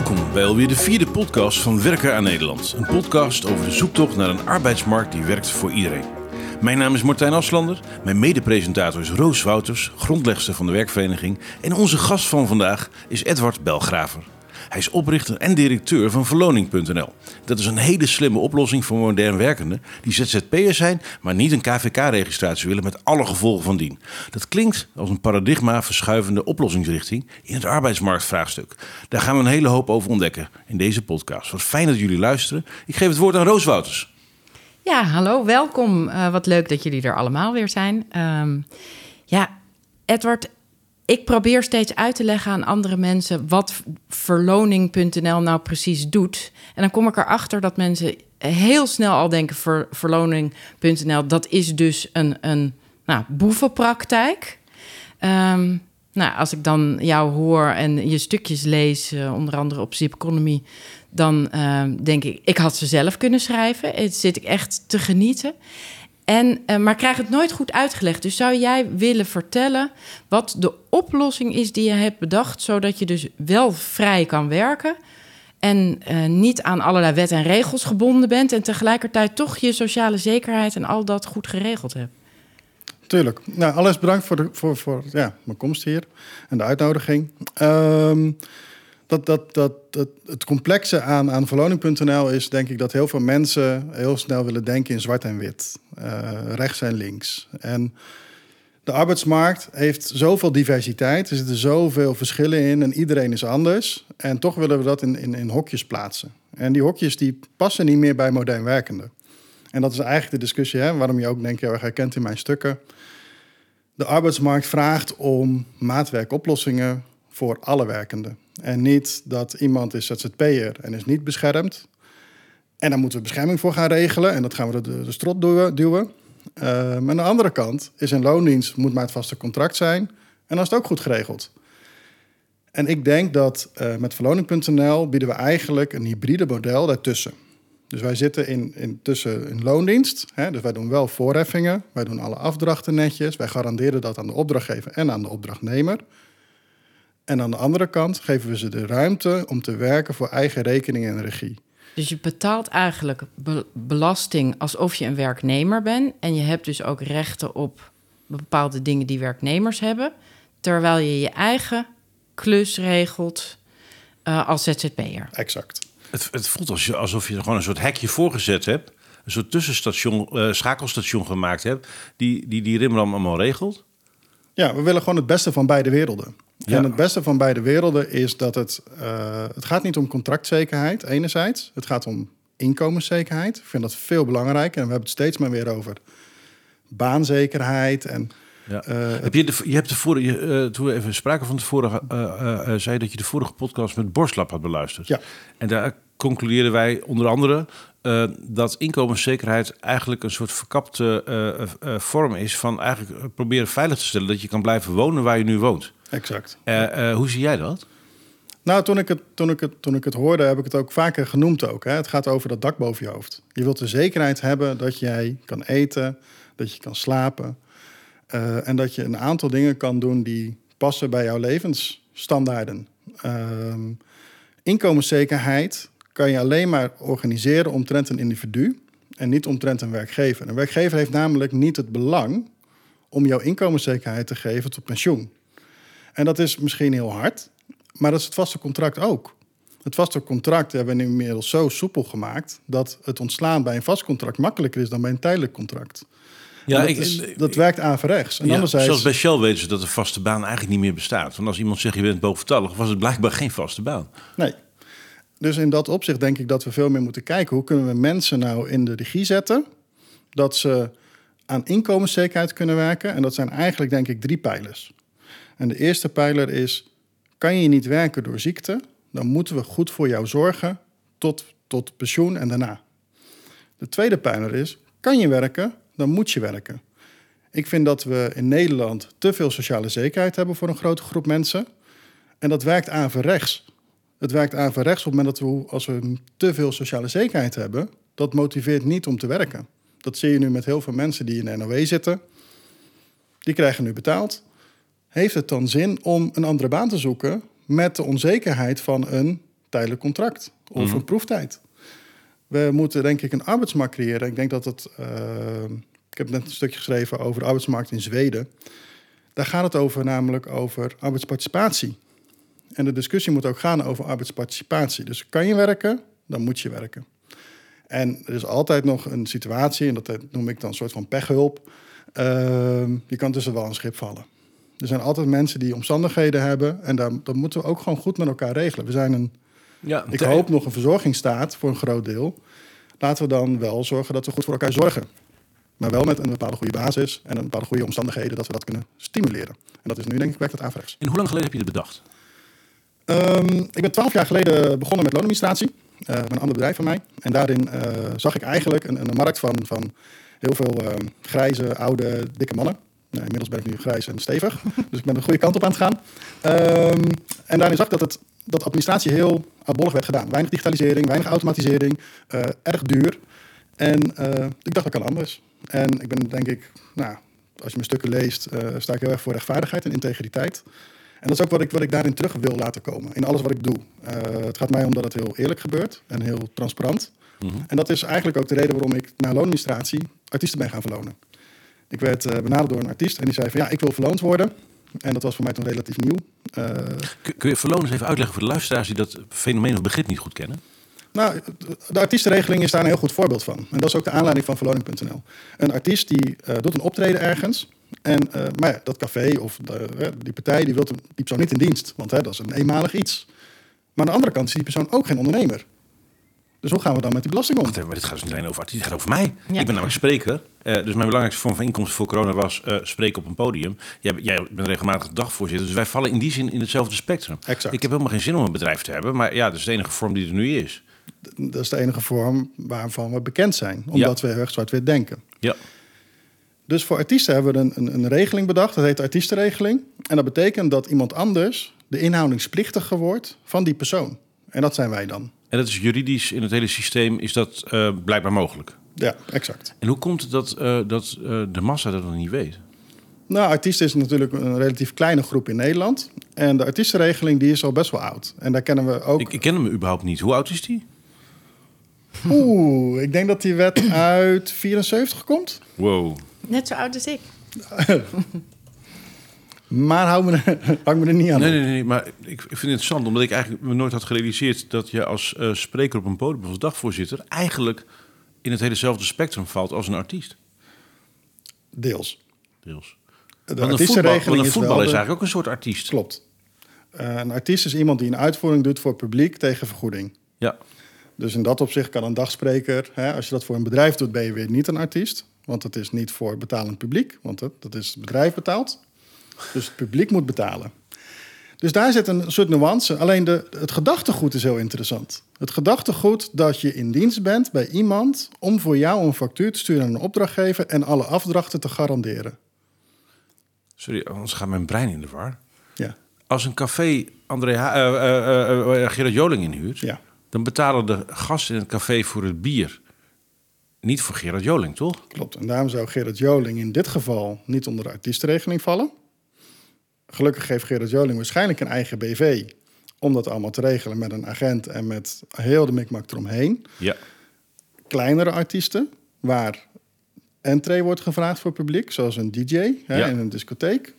Welkom bij alweer de vierde podcast van Werken aan Nederland. Een podcast over de zoektocht naar een arbeidsmarkt die werkt voor iedereen. Mijn naam is Martijn Aslander, mijn medepresentator is Roos Wouters, grondlegster van de werkvereniging. En onze gast van vandaag is Edward Belgraver. Hij is oprichter en directeur van verloning.nl. Dat is een hele slimme oplossing voor modern werkenden die ZZP'ers zijn, maar niet een KVK-registratie willen met alle gevolgen van dien. Dat klinkt als een paradigma verschuivende oplossingsrichting in het arbeidsmarktvraagstuk. Daar gaan we een hele hoop over ontdekken in deze podcast. Wat fijn dat jullie luisteren. Ik geef het woord aan Roos Wouters. Ja, hallo, welkom. Uh, wat leuk dat jullie er allemaal weer zijn. Um, ja, Edward, ik probeer steeds uit te leggen aan andere mensen wat verloning.nl nou precies doet. En dan kom ik erachter dat mensen heel snel al denken: ver, verloning.nl, dat is dus een, een nou, boevenpraktijk. Um, nou, als ik dan jou hoor en je stukjes lees, uh, onder andere op Zip Economy, dan uh, denk ik, ik had ze zelf kunnen schrijven. Het zit ik echt te genieten. En, uh, maar krijg het nooit goed uitgelegd. Dus zou jij willen vertellen wat de oplossing is die je hebt bedacht, zodat je dus wel vrij kan werken en uh, niet aan allerlei wet en regels gebonden bent en tegelijkertijd toch je sociale zekerheid en al dat goed geregeld hebt? Tuurlijk. Nou, alles bedankt voor, voor, voor ja, mijn komst hier en de uitnodiging. Um, dat, dat, dat, het complexe aan, aan verloning.nl is denk ik dat heel veel mensen heel snel willen denken in zwart en wit, uh, rechts en links. En de arbeidsmarkt heeft zoveel diversiteit, er zitten zoveel verschillen in en iedereen is anders. En toch willen we dat in, in, in hokjes plaatsen. En die hokjes die passen niet meer bij modern werkenden. En dat is eigenlijk de discussie, hè, waarom je ook denk ik heel erg herkent in mijn stukken. De arbeidsmarkt vraagt om maatwerkoplossingen voor alle werkenden. En niet dat iemand is ZZP'er en is niet beschermd. En dan moeten we bescherming voor gaan regelen. En dat gaan we de, de strot duwen. Uh, aan de andere kant is een loondienst moet maar het vaste contract zijn. En dan is het ook goed geregeld. En ik denk dat uh, met verloning.nl bieden we eigenlijk een hybride model daartussen. Dus wij zitten in, in tussen een loondienst. Hè, dus wij doen wel voorheffingen. Wij doen alle afdrachten netjes. Wij garanderen dat aan de opdrachtgever en aan de opdrachtnemer. En aan de andere kant geven we ze de ruimte om te werken voor eigen rekening en regie. Dus je betaalt eigenlijk belasting alsof je een werknemer bent. En je hebt dus ook rechten op bepaalde dingen die werknemers hebben. Terwijl je je eigen klus regelt uh, als ZZP'er. Exact. Het, het voelt alsof je er gewoon een soort hekje voorgezet hebt. Een soort tussenstation, uh, schakelstation gemaakt hebt. Die die, die Rimram allemaal regelt. Ja, we willen gewoon het beste van beide werelden. Ja. En het beste van beide werelden is dat het... Uh, het gaat niet om contractzekerheid enerzijds. Het gaat om inkomenszekerheid. Ik vind dat veel belangrijker. En we hebben het steeds maar weer over baanzekerheid en... Ja. Uh, Heb je, de, je hebt de vorige, uh, toen we even spraken van tevoren, uh, zei dat je de vorige podcast met Borstlap had beluisterd. Ja. En daar concludeerden wij onder andere dat inkomenszekerheid eigenlijk een soort verkapte vorm is van eigenlijk proberen veilig te stellen dat je kan blijven wonen waar je nu woont. Exact. Uh, uh, hoe zie jij dat? Nou, toen ik, het, toen, ik het, toen ik het hoorde, heb ik het ook vaker genoemd ook. Hè. Het gaat over dat dak boven je hoofd. Je wilt de zekerheid hebben dat jij kan eten, dat je kan slapen. Uh, en dat je een aantal dingen kan doen die passen bij jouw levensstandaarden. Ehm, inkomenszekerheid kan je alleen maar organiseren omtrent een individu en niet omtrent een werkgever. Een werkgever heeft namelijk niet het belang om jouw inkomenszekerheid te geven tot pensioen. En dat is misschien heel hard, maar dat is het vaste contract ook. Het vaste contract hebben we inmiddels zo soepel gemaakt dat het ontslaan bij een vast contract makkelijker is dan bij een tijdelijk contract. Ja, dat, ik, is, dat werkt averechts. En ja, Zoals bij Shell weten ze dat de vaste baan eigenlijk niet meer bestaat. Want als iemand zegt je bent boventallig, was het blijkbaar geen vaste baan. Nee. Dus in dat opzicht denk ik dat we veel meer moeten kijken. Hoe kunnen we mensen nou in de regie zetten? Dat ze aan inkomenszekerheid kunnen werken. En dat zijn eigenlijk denk ik drie pijlers. En de eerste pijler is: kan je niet werken door ziekte, dan moeten we goed voor jou zorgen tot, tot pensioen en daarna. De tweede pijler is: kan je werken, dan moet je werken. Ik vind dat we in Nederland te veel sociale zekerheid hebben voor een grote groep mensen. En dat werkt averechts. Het werkt averechts op het moment dat we, als we te veel sociale zekerheid hebben, dat motiveert niet om te werken. Dat zie je nu met heel veel mensen die in de NOW zitten. Die krijgen nu betaald heeft het dan zin om een andere baan te zoeken met de onzekerheid van een tijdelijk contract of Mhm. een proeftijd. We moeten denk ik een arbeidsmarkt creëren. Ik denk dat het. eh, ik heb net een stukje geschreven over de arbeidsmarkt in Zweden. Daar gaat het over, namelijk over arbeidsparticipatie. En de discussie moet ook gaan over arbeidsparticipatie. Dus kan je werken, dan moet je werken. En er is altijd nog een situatie, en dat noem ik dan een soort van pechhulp. Ehm, je kan tussen wel een schip vallen. Er zijn altijd mensen die omstandigheden hebben. En daar, dat moeten we ook gewoon goed met elkaar regelen. We zijn een, Ja, ik hoop nog een verzorgingsstaat voor een groot deel. Laten we dan wel zorgen dat we goed voor elkaar zorgen. Maar wel met een bepaalde goede basis en een bepaalde goede omstandigheden dat we dat kunnen stimuleren. En dat is nu denk ik werkt het averechts. En hoe lang geleden heb je dit bedacht? Ehm, ik ben twaalf jaar geleden begonnen met loonadministratie. met een ander bedrijf van mij. En daarin eh, zag ik eigenlijk een, een markt van, van heel veel ehm, grijze, oude, dikke mannen. Nou, inmiddels ben ik nu grijs en stevig. dus ik ben de goede kant op aan het gaan. Ehm, en daarin zag ik dat, het, dat administratie heel oudbollig werd gedaan. Weinig digitalisering, weinig automatisering, eh, erg duur. En ik dacht, dat kan anders. En ik ben denk ik, nou, als je mijn stukken leest, sta ik heel erg voor rechtvaardigheid en integriteit. En dat is ook wat ik, wat ik daarin terug wil laten komen. In alles wat ik doe. Eh, het gaat mij om dat het heel eerlijk gebeurt en heel transparant. En dat is eigenlijk ook de reden waarom ik na loonadministratie artiesten ben gaan verlonen. Ik werd eh, benaderd door een artiest en die zei van ja, ik wil verloond worden. En dat was voor mij toen relatief nieuw. Eh, Kun, kun je verloon eens even uitleggen voor de luisteraars die dat fenomeen of begrip niet goed kennen? Nou, de artiestenregeling is daar een heel goed voorbeeld van. En dat is ook de aanleiding van verloning.nl. Een artiest die doet een optreden ergens. En, eh, maar ja, dat café of de, eh, die partij die wil die persoon niet in dienst. Want hè, dat is een eenmalig iets. Maar aan de andere kant is die persoon ook geen ondernemer. Dus hoe gaan we dan met die belasting om? Wacht even, maar dit gaat dus niet alleen over artiesten, dit gaat over mij. Ja. Ik ben namelijk spreker. Eh, dus mijn belangrijkste vorm van inkomsten voor corona was eh, spreken op een podium. Jij, jij bent regelmatig dagvoorzitter, dus wij vallen in die zin in hetzelfde spectrum. Exact. Ik heb helemaal geen zin om een bedrijf te hebben, maar ja, dat is de enige vorm die er nu is. Dat is de enige vorm waarvan we bekend zijn. Omdat we heel erg zwart-wit denken. Ja. Dus voor artiesten hebben we een, een, een regeling bedacht. Dat heet de artiestenregeling. En dat betekent dat iemand anders de inhoudingsplichtige wordt van die persoon. En dat zijn wij dan. En dat is juridisch in het hele systeem is dat eh, blijkbaar mogelijk. Ja, exact. En hoe komt het dat, eh, dat eh, de massa dat nog niet weet? Nou, artiesten is natuurlijk een relatief kleine groep in Nederland. En de artiestenregeling die is al best wel oud. En daar kennen we ook... Ik, ik ken hem überhaupt niet. Hoe oud is die? Oeh, ik denk dat die wet uit 74 komt. Wow. Net zo oud als ik. Maar hou me, er- hang me er niet aan. Nee, nee, nee, maar ik, ik vind het interessant, omdat ik eigenlijk me nooit had gerealiseerd dat je als eh, spreker op een podium of als dagvoorzitter eigenlijk in het helezelfde spectrum valt als een artiest. Deels. Deels. De Want een voetbal, want een is voetbal is de- eigenlijk ook een soort artiest. Klopt. Eh, een artiest is iemand die een uitvoering doet voor het publiek tegen vergoeding. Ja. Dus in dat opzicht kan een dagspreker, hè, als je dat voor een bedrijf doet, ben je weer niet een artiest. Want het is niet voor betalend publiek, want dat, dat is het bedrijf betaalt. Dus het publiek moet betalen. Dus daar zit een soort nuance. Alleen de, het gedachtegoed is heel interessant. Het gedachtegoed dat je in dienst bent bij iemand om voor jou een factuur te sturen aan een opdrachtgever en alle afdrachten te garanderen. Sorry, anders gaat mijn brein in de war. Ja, Als een café André Ha- eh, Gerard Joling inhuurt, ja dan betalen de gasten in het café voor het bier. Niet voor Gerard Joling, toch? klopt. En daarom zou Gerard Joling in dit geval niet onder de artiestenregeling vallen. Gelukkig heeft Gerard Joling waarschijnlijk een eigen BV om dat allemaal te regelen met een agent en met heel de mikmak eromheen. Ja. kleinere artiesten waar entree wordt gevraagd voor publiek, zoals een DJ hè, Ja. in een discotheek.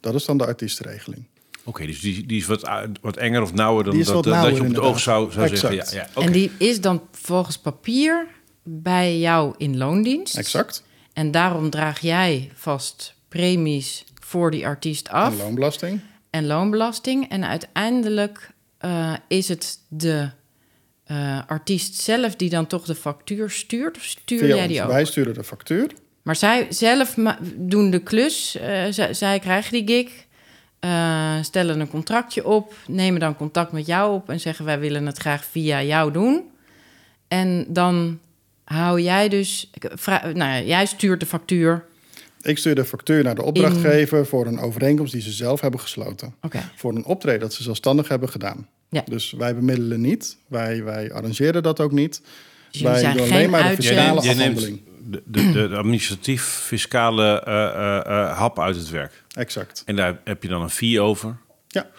Dat is dan de artiestenregeling. Oké, dus die, die is wat, wat enger of nauwer dan dat, wat dat, je op het oog zou, zou zeggen. Ja, ja, oké. En die is dan volgens papier bij jou in loondienst. Exact. En daarom draag jij vast premies voor die artiest af. En loonbelasting. en loonbelasting. En uiteindelijk eh, is het de eh, artiest zelf die dan toch de factuur stuurt? Of stuur Via jij ons. die ook? Wij sturen de factuur. Maar zij zelf doen de klus. eh, zij, zij krijgen die gig. stellen een contractje op. Nemen dan contact met jou op. En zeggen wij willen het graag via jou doen. En dan hou jij dus... nou ja, jij stuurt de factuur. Ik stuur de factuur naar de opdrachtgever voor een overeenkomst die ze zelf hebben gesloten. Oké. Voor een optreden dat ze zelfstandig hebben gedaan. Ja. Dus wij bemiddelen niet. Wij, wij arrangeren dat ook niet. Dus wij zijn doen geen alleen maar de fiscale jij afhandeling. neemt de, de, de administratief-fiscale eh, eh, eh, hap uit het werk. Exact. En daar heb je dan een fee over. Ja.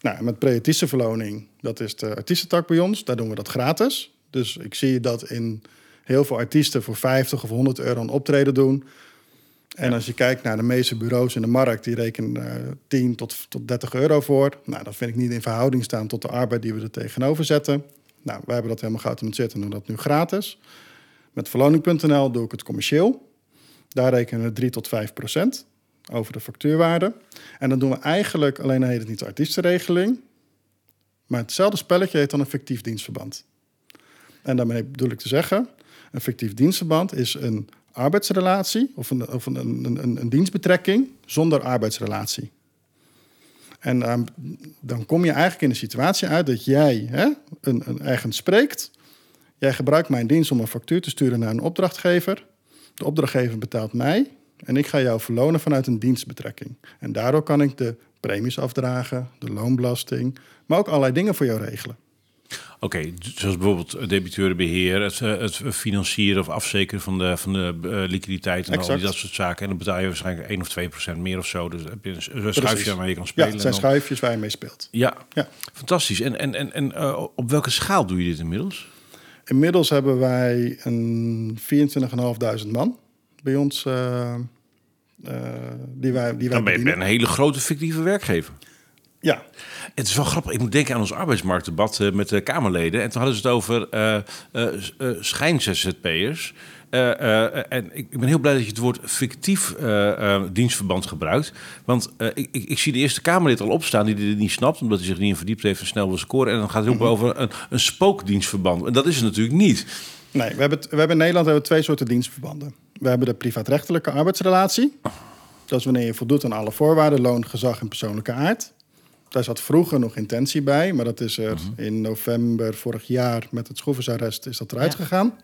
Nou, met pre-artiestenverloning, dat is de artiestentak bij ons. Daar doen we dat gratis. Dus ik zie dat in heel veel artiesten voor 50 of 100 euro een optreden doen. En als je kijkt naar de meeste bureaus in de markt, die rekenen uh, 10 tot, tot 30 euro voor. Nou, dat vind ik niet in verhouding staan tot de arbeid die we er tegenover zetten. Nou, wij hebben dat helemaal geautomatiseerd en doen dat nu gratis. Met verloning.nl doe ik het commercieel. Daar rekenen we 3 tot 5 procent over de factuurwaarde. En dan doen we eigenlijk, alleen heet het niet de artiestenregeling, maar hetzelfde spelletje heet dan een fictief dienstverband. En daarmee bedoel ik te zeggen, een fictief dienstverband is een arbeidsrelatie of een, of een, een, een, dienstbetrekking zonder arbeidsrelatie. En uh, dan kom je eigenlijk in de situatie uit dat jij hè, een, een, ergens spreekt. Jij gebruikt mijn dienst om een factuur te sturen naar een opdrachtgever. De opdrachtgever betaalt mij en ik ga jou verlonen vanuit een dienstbetrekking. En daardoor kan ik de premies afdragen, de loonbelasting, maar ook allerlei dingen voor jou regelen. Oké, zoals bijvoorbeeld debiteurenbeheer, het, eh, het financieren of afzekeren van de, van de uh, liquiditeit en exact. al die dat soort zaken. En dan betaal je waarschijnlijk 1 of 2 procent meer of zo. Dus heb je een schuifje waar je kan spelen. Ja, het zijn schuifjes waar je mee speelt. Ja, ja. fantastisch. En, en, en, en uh, op welke schaal doe je dit inmiddels? Inmiddels hebben wij een 24.500 man bij ons. Uh, die wij, die wij dan ben je een hele grote fictieve werkgever. Ja. Het is wel grappig. Ik moet denken aan ons arbeidsmarktdebat uh, met de Kamerleden. En toen hadden ze het over uh, uh, schijn-ZZP'ers. en ik ben heel blij dat je het woord fictief dienstverband gebruikt. Want ik, ik, ik, zie de Eerste Kamerlid al opstaan die dit niet snapt... omdat hij zich niet in verdiept heeft en snel wil scoren. En dan gaat het ook mm over een, een spookdienstverband. En dat is het natuurlijk niet. Nee, we hebben, we hebben in Nederland hebben we twee soorten dienstverbanden. We hebben de privaatrechtelijke arbeidsrelatie. Dat is wanneer je voldoet aan alle voorwaarden, loon, gezag en persoonlijke aard. Daar zat vroeger nog intentie bij, maar dat is er mhm. in november vorig jaar met het schroeversarrest is dat eruit gegaan.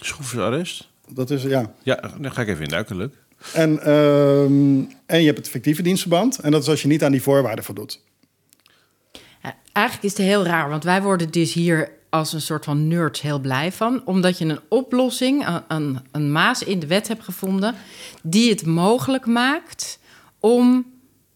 Schroeversarrest? Dat is, ja. Ja, dan ga ik even induiken, leuk. En, ehm, en je hebt het fictieve dienstverband. En dat is als je niet aan die voorwaarden voldoet. Ja, eigenlijk is het heel raar, want wij worden dus hier als een soort van nerds heel blij van. Omdat je een oplossing, een, een maas in de wet hebt gevonden... die het mogelijk maakt om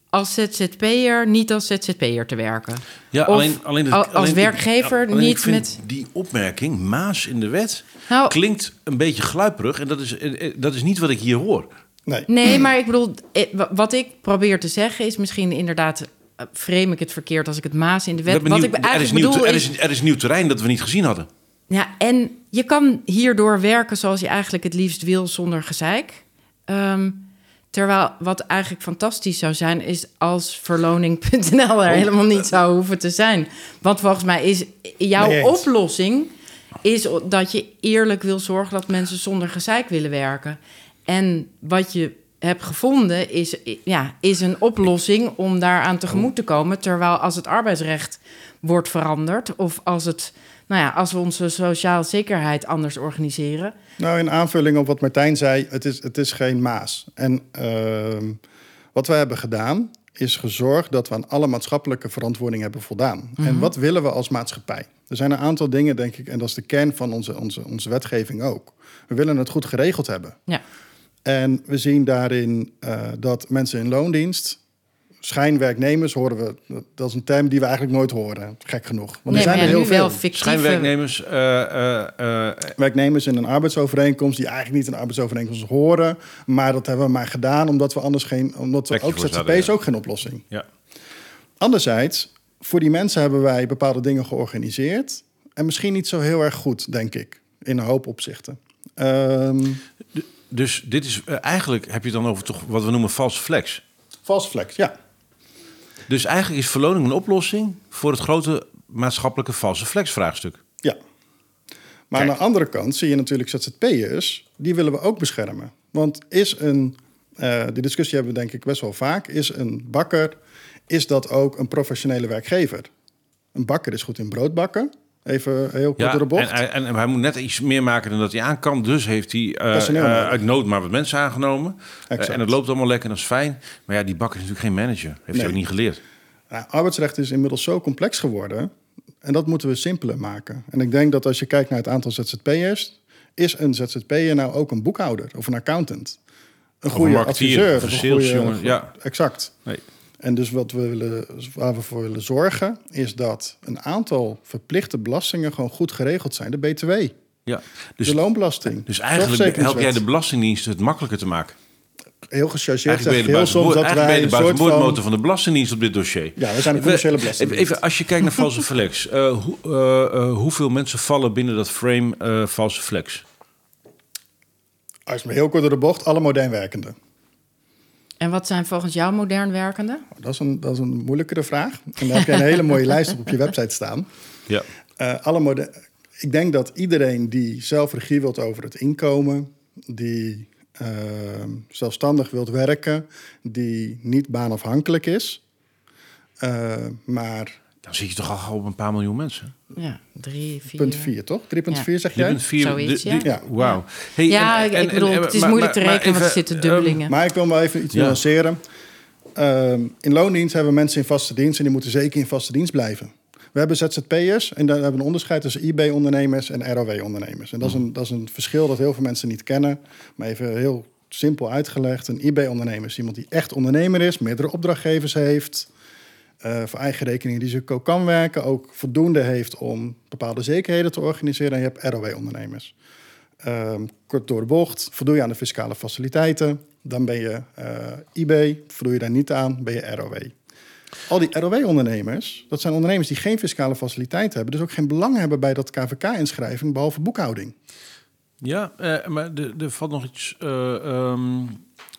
als ZZP'er niet als ZZP'er te werken. Ja, alleen, alleen, als werkgever niet met. Die opmerking, maas in de wet, nou, klinkt een beetje gluiperig. En dat is, eh, eh, dat is niet wat ik hier hoor. Nee. nee, maar ik bedoel, eh, wat ik probeer te zeggen is misschien inderdaad. Frame ik het verkeerd als ik het maas in de wet. Wat ik eigenlijk er is, nieuw, bedoel er is, er is nieuw terrein dat we niet gezien hadden. Ja, en je kan hierdoor werken zoals je eigenlijk het liefst wil zonder gezeik. Um, Terwijl wat eigenlijk fantastisch zou zijn, is als verloning.nl er helemaal niet zou hoeven te zijn. Want volgens mij is jouw oplossing is dat je eerlijk wil zorgen dat mensen zonder gezeik willen werken. En wat je hebt gevonden is, ja, is een oplossing om daaraan tegemoet te komen. Terwijl als het arbeidsrecht wordt veranderd of als het nou ja, als we onze sociale zekerheid anders organiseren. Nou, in aanvulling op wat Martijn zei, het is, het is geen maas. En uh, wat we hebben gedaan, is gezorgd dat we aan alle maatschappelijke verantwoording hebben voldaan. En mhm. wat willen we als maatschappij? Er zijn een aantal dingen, denk ik, en dat is de kern van onze, onze, onze wetgeving ook. We willen het goed geregeld hebben. Ja. En we zien daarin uh, dat mensen in loondienst schijnwerknemers horen we. Dat is een term die we eigenlijk nooit horen. Gek genoeg. Want er zijn er heel veel. Fictieve... Schijnwerknemers. Uh, uh, Werknemers in een arbeidsovereenkomst die eigenlijk niet een arbeidsovereenkomst horen. Maar dat hebben we maar gedaan omdat we anders geen. Omdat we ook ZZP is ook geen oplossing. Ja. Anderzijds, voor die mensen hebben wij bepaalde dingen georganiseerd. En misschien niet zo heel erg goed, denk ik. In een hoop opzichten. Um, dus dit is eigenlijk, heb je dan over toch wat we noemen false flex? False flex, ja. Dus eigenlijk is verloning een oplossing voor het grote maatschappelijke valse flex-vraagstuk. Ja. Maar aan de andere kant zie je natuurlijk ZZP'ers, die willen we ook beschermen. Want is een, uh, die discussie hebben we denk ik best wel vaak, is een bakker, is dat ook een professionele werkgever? Een bakker is goed in brood bakken, Even heel kort door de bocht. En, en, en, hij moet net iets meer maken dan dat hij aan kan. Dus heeft hij uh, uh, uit nood maar wat mensen aangenomen. Uh, en het loopt allemaal lekker, dat is fijn. Maar ja, die bakker is natuurlijk geen manager. Heeft nee. hij ook niet geleerd. Ja, arbeidsrecht is inmiddels zo complex geworden. En dat moeten we simpeler maken. En ik denk dat als je kijkt naar het aantal ZZP'ers... is een ZZP'er nou ook een boekhouder of een accountant? Een goede adviseur. Een goede, jongen, ja. Exact. Nee. En dus wat we willen, waar we voor willen zorgen, is dat een aantal verplichte belastingen gewoon goed geregeld zijn. De BTW, Ja, dus, de loonbelasting. dus eigenlijk help jij de Belastingdienst het makkelijker te maken. Heel gechargeerd Eigenlijk ben je zeg de heel soms dat wij de buitenboordmotor van... van de Belastingdienst op dit dossier. Ja, we zijn een commerciële belasting. Even, als je kijkt naar valse flex. eh, hoe, eh, eh, hoeveel mensen vallen binnen dat frame valse flex? Als me heel kort door de bocht, alle modern werkenden. En wat zijn volgens jou modern werkende? Dat is, een, dat is een moeilijkere vraag. En daar heb je een hele mooie lijst op op je website staan. Ja. Eh, alle ik denk dat iedereen die zelf regie wilt over het inkomen, die eh, zelfstandig wilt werken, die niet baanafhankelijk is, eh, maar Dan zit je toch al op een paar miljoen mensen. Ja, drie, vier. punt 4 toch? 3.4 Ja. zeg jij? 3,4. Zoiets, ja. Ja. Wauw. Hey, Ja, en- en- ik bedoel, en- het is maar- moeilijk te maar- rekenen, want er zitten ehm, dubbelingen. Maar ik wil maar even iets Ja. nuanceren. Ehm, in loondienst hebben we mensen in vaste dienst en die moeten zeker in vaste dienst blijven. We hebben ZZP'ers en daar hebben we een onderscheid tussen IB-ondernemers en ROW-ondernemers. En dat is, een, dat is een verschil dat heel veel mensen niet kennen. Maar even heel simpel uitgelegd. Een IB-ondernemer is iemand die echt ondernemer is, meerdere opdrachtgevers heeft, eh, voor eigen rekening risico kan werken, ook voldoende heeft om bepaalde zekerheden te organiseren. En je hebt ROW-ondernemers. Ehm, kort door de bocht, voldoe je aan de fiscale faciliteiten, dan ben je eh, IB, voldoe je daar niet aan, ben je ROW. Al die ROW-ondernemers, dat zijn ondernemers die geen fiscale faciliteiten hebben, dus ook geen belang hebben bij dat KVK-inschrijving, behalve boekhouding. Ja, eh, maar er valt nog iets. ehm,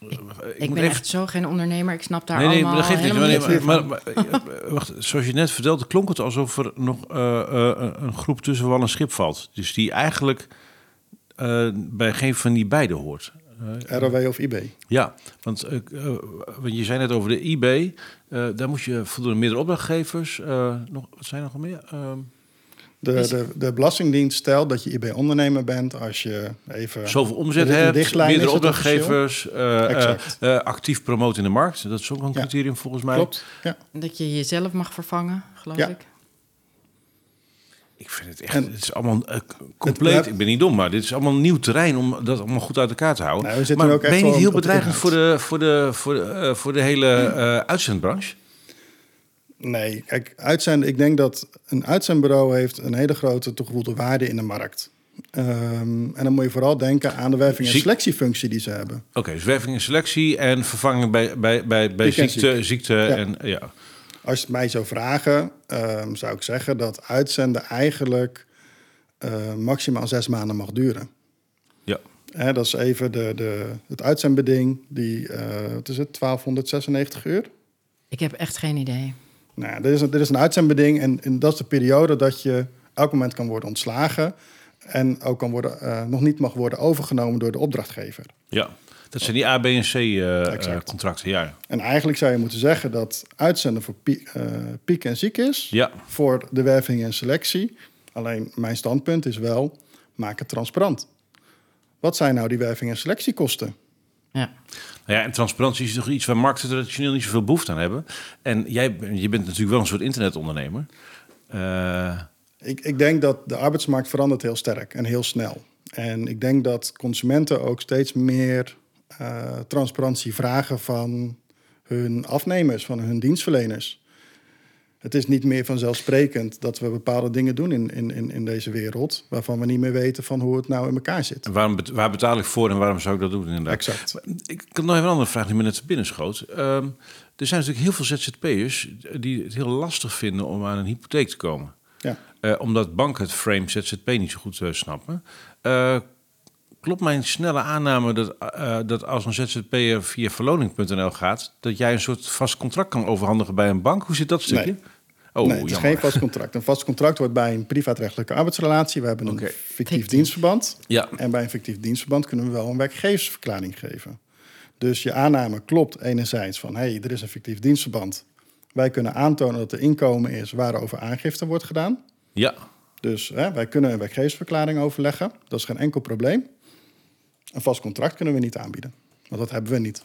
Ik, ik ik moet ben even- echt zo geen ondernemer. Ik snap daar Nee, nee, allemaal dat niet. helemaal Maar, niks nee, meer maar, van. maar- maar- wacht, zoals je net vertelde, klonk het alsof er nog eh, eh, een groep tussen wal en schip valt. Dus die eigenlijk eh, bij geen van die beiden hoort. ROW of IB. ja, want, want je zei net over de IB. eh, daar moet je voldoende meerdere opdrachtgevers. eh, nog, wat zijn er nog meer? De, Is- de, de Belastingdienst stelt dat je IB-ondernemer bent als je even... zoveel omzet hebt, meerdere opdrachtgevers, eh, eh, eh, actief promoten in de markt. Dat is ook een Ja. criterium volgens mij. Klopt, ja. Dat je jezelf mag vervangen, geloof Ja. ik. Ik vind het echt, En- het is allemaal compleet. Het- ik ben niet dom, maar dit is allemaal nieuw terrein om dat allemaal goed uit elkaar te houden. Nou, maar ben je niet heel bedreigend voor de, voor de, voor de, eh, voor de hele eh, uitzendbranche? Nee, kijk, uitzenden, ik denk dat een uitzendbureau heeft een hele grote toegevoegde waarde in de markt. Ehm, en dan moet je vooral denken aan de werving- en Ziek- selectiefunctie die ze hebben. Oké, dus werving en selectie en vervanging bij, bij, bij, bij ziekte, ziek. ziekte Ja. en ja. Als je het mij zou vragen, ehm, zou ik zeggen dat uitzenden eigenlijk eh, maximaal zes maanden mag duren. ja. Hè, dat is even de, de, het uitzendbeding, die, eh, wat is het, 1296 uur? Ik heb echt geen idee. Nou, ja, dit is, dit is een uitzendbeding en, en dat is de periode dat je elk moment kan worden ontslagen en ook kan worden, eh, nog niet mag worden overgenomen door de opdrachtgever. ja. Dat zijn die A, B en C eh, eh, contracten, ja. En eigenlijk zou je moeten zeggen dat uitzenden voor pie- piek en ziek is, Ja, voor de werving en selectie. Alleen mijn standpunt is wel, maak het transparant. Wat zijn nou die werving en selectiekosten? Ja. Nou ja, en transparantie is toch iets waar markten traditioneel niet zoveel behoefte aan hebben. En jij je bent natuurlijk wel een soort internetondernemer. Eh, Ik, ik denk dat de arbeidsmarkt verandert heel sterk en heel snel. En ik denk dat consumenten ook steeds meer eh, transparantie vragen van hun afnemers, van hun dienstverleners. Het is niet meer vanzelfsprekend dat we bepaalde dingen doen in, in, in, deze wereld, waarvan we niet meer weten van hoe het nou in elkaar zit. en waarom, waar betaal ik voor en waarom zou ik dat doen inderdaad? Exact. Ik heb nog even een andere vraag die me net binnen schoot. Ehm, er zijn natuurlijk heel veel ZZP'ers die het heel lastig vinden om aan een hypotheek te komen. Ja. Eh, omdat banken het frame ZZP niet zo goed eh, snappen. Eh, klopt mijn snelle aanname dat, eh, dat als een ZZP'er via verloning.nl gaat... dat jij een soort vast contract kan overhandigen bij een bank? Hoe zit dat stukje? Nee. Oh, nee, het is jammer. geen vast contract. Een vast contract wordt bij een privaatrechtelijke arbeidsrelatie. We hebben een Fictief. dienstverband. Ja, En bij een fictief dienstverband kunnen we wel een werkgeversverklaring geven. Dus je aanname klopt enerzijds van... hé, hey, er is een fictief dienstverband. Wij kunnen aantonen dat er inkomen is waarover aangifte wordt gedaan. ja. Dus hè, wij kunnen een werkgeversverklaring overleggen. Dat is geen enkel probleem. Een vast contract kunnen we niet aanbieden. Want dat hebben we niet.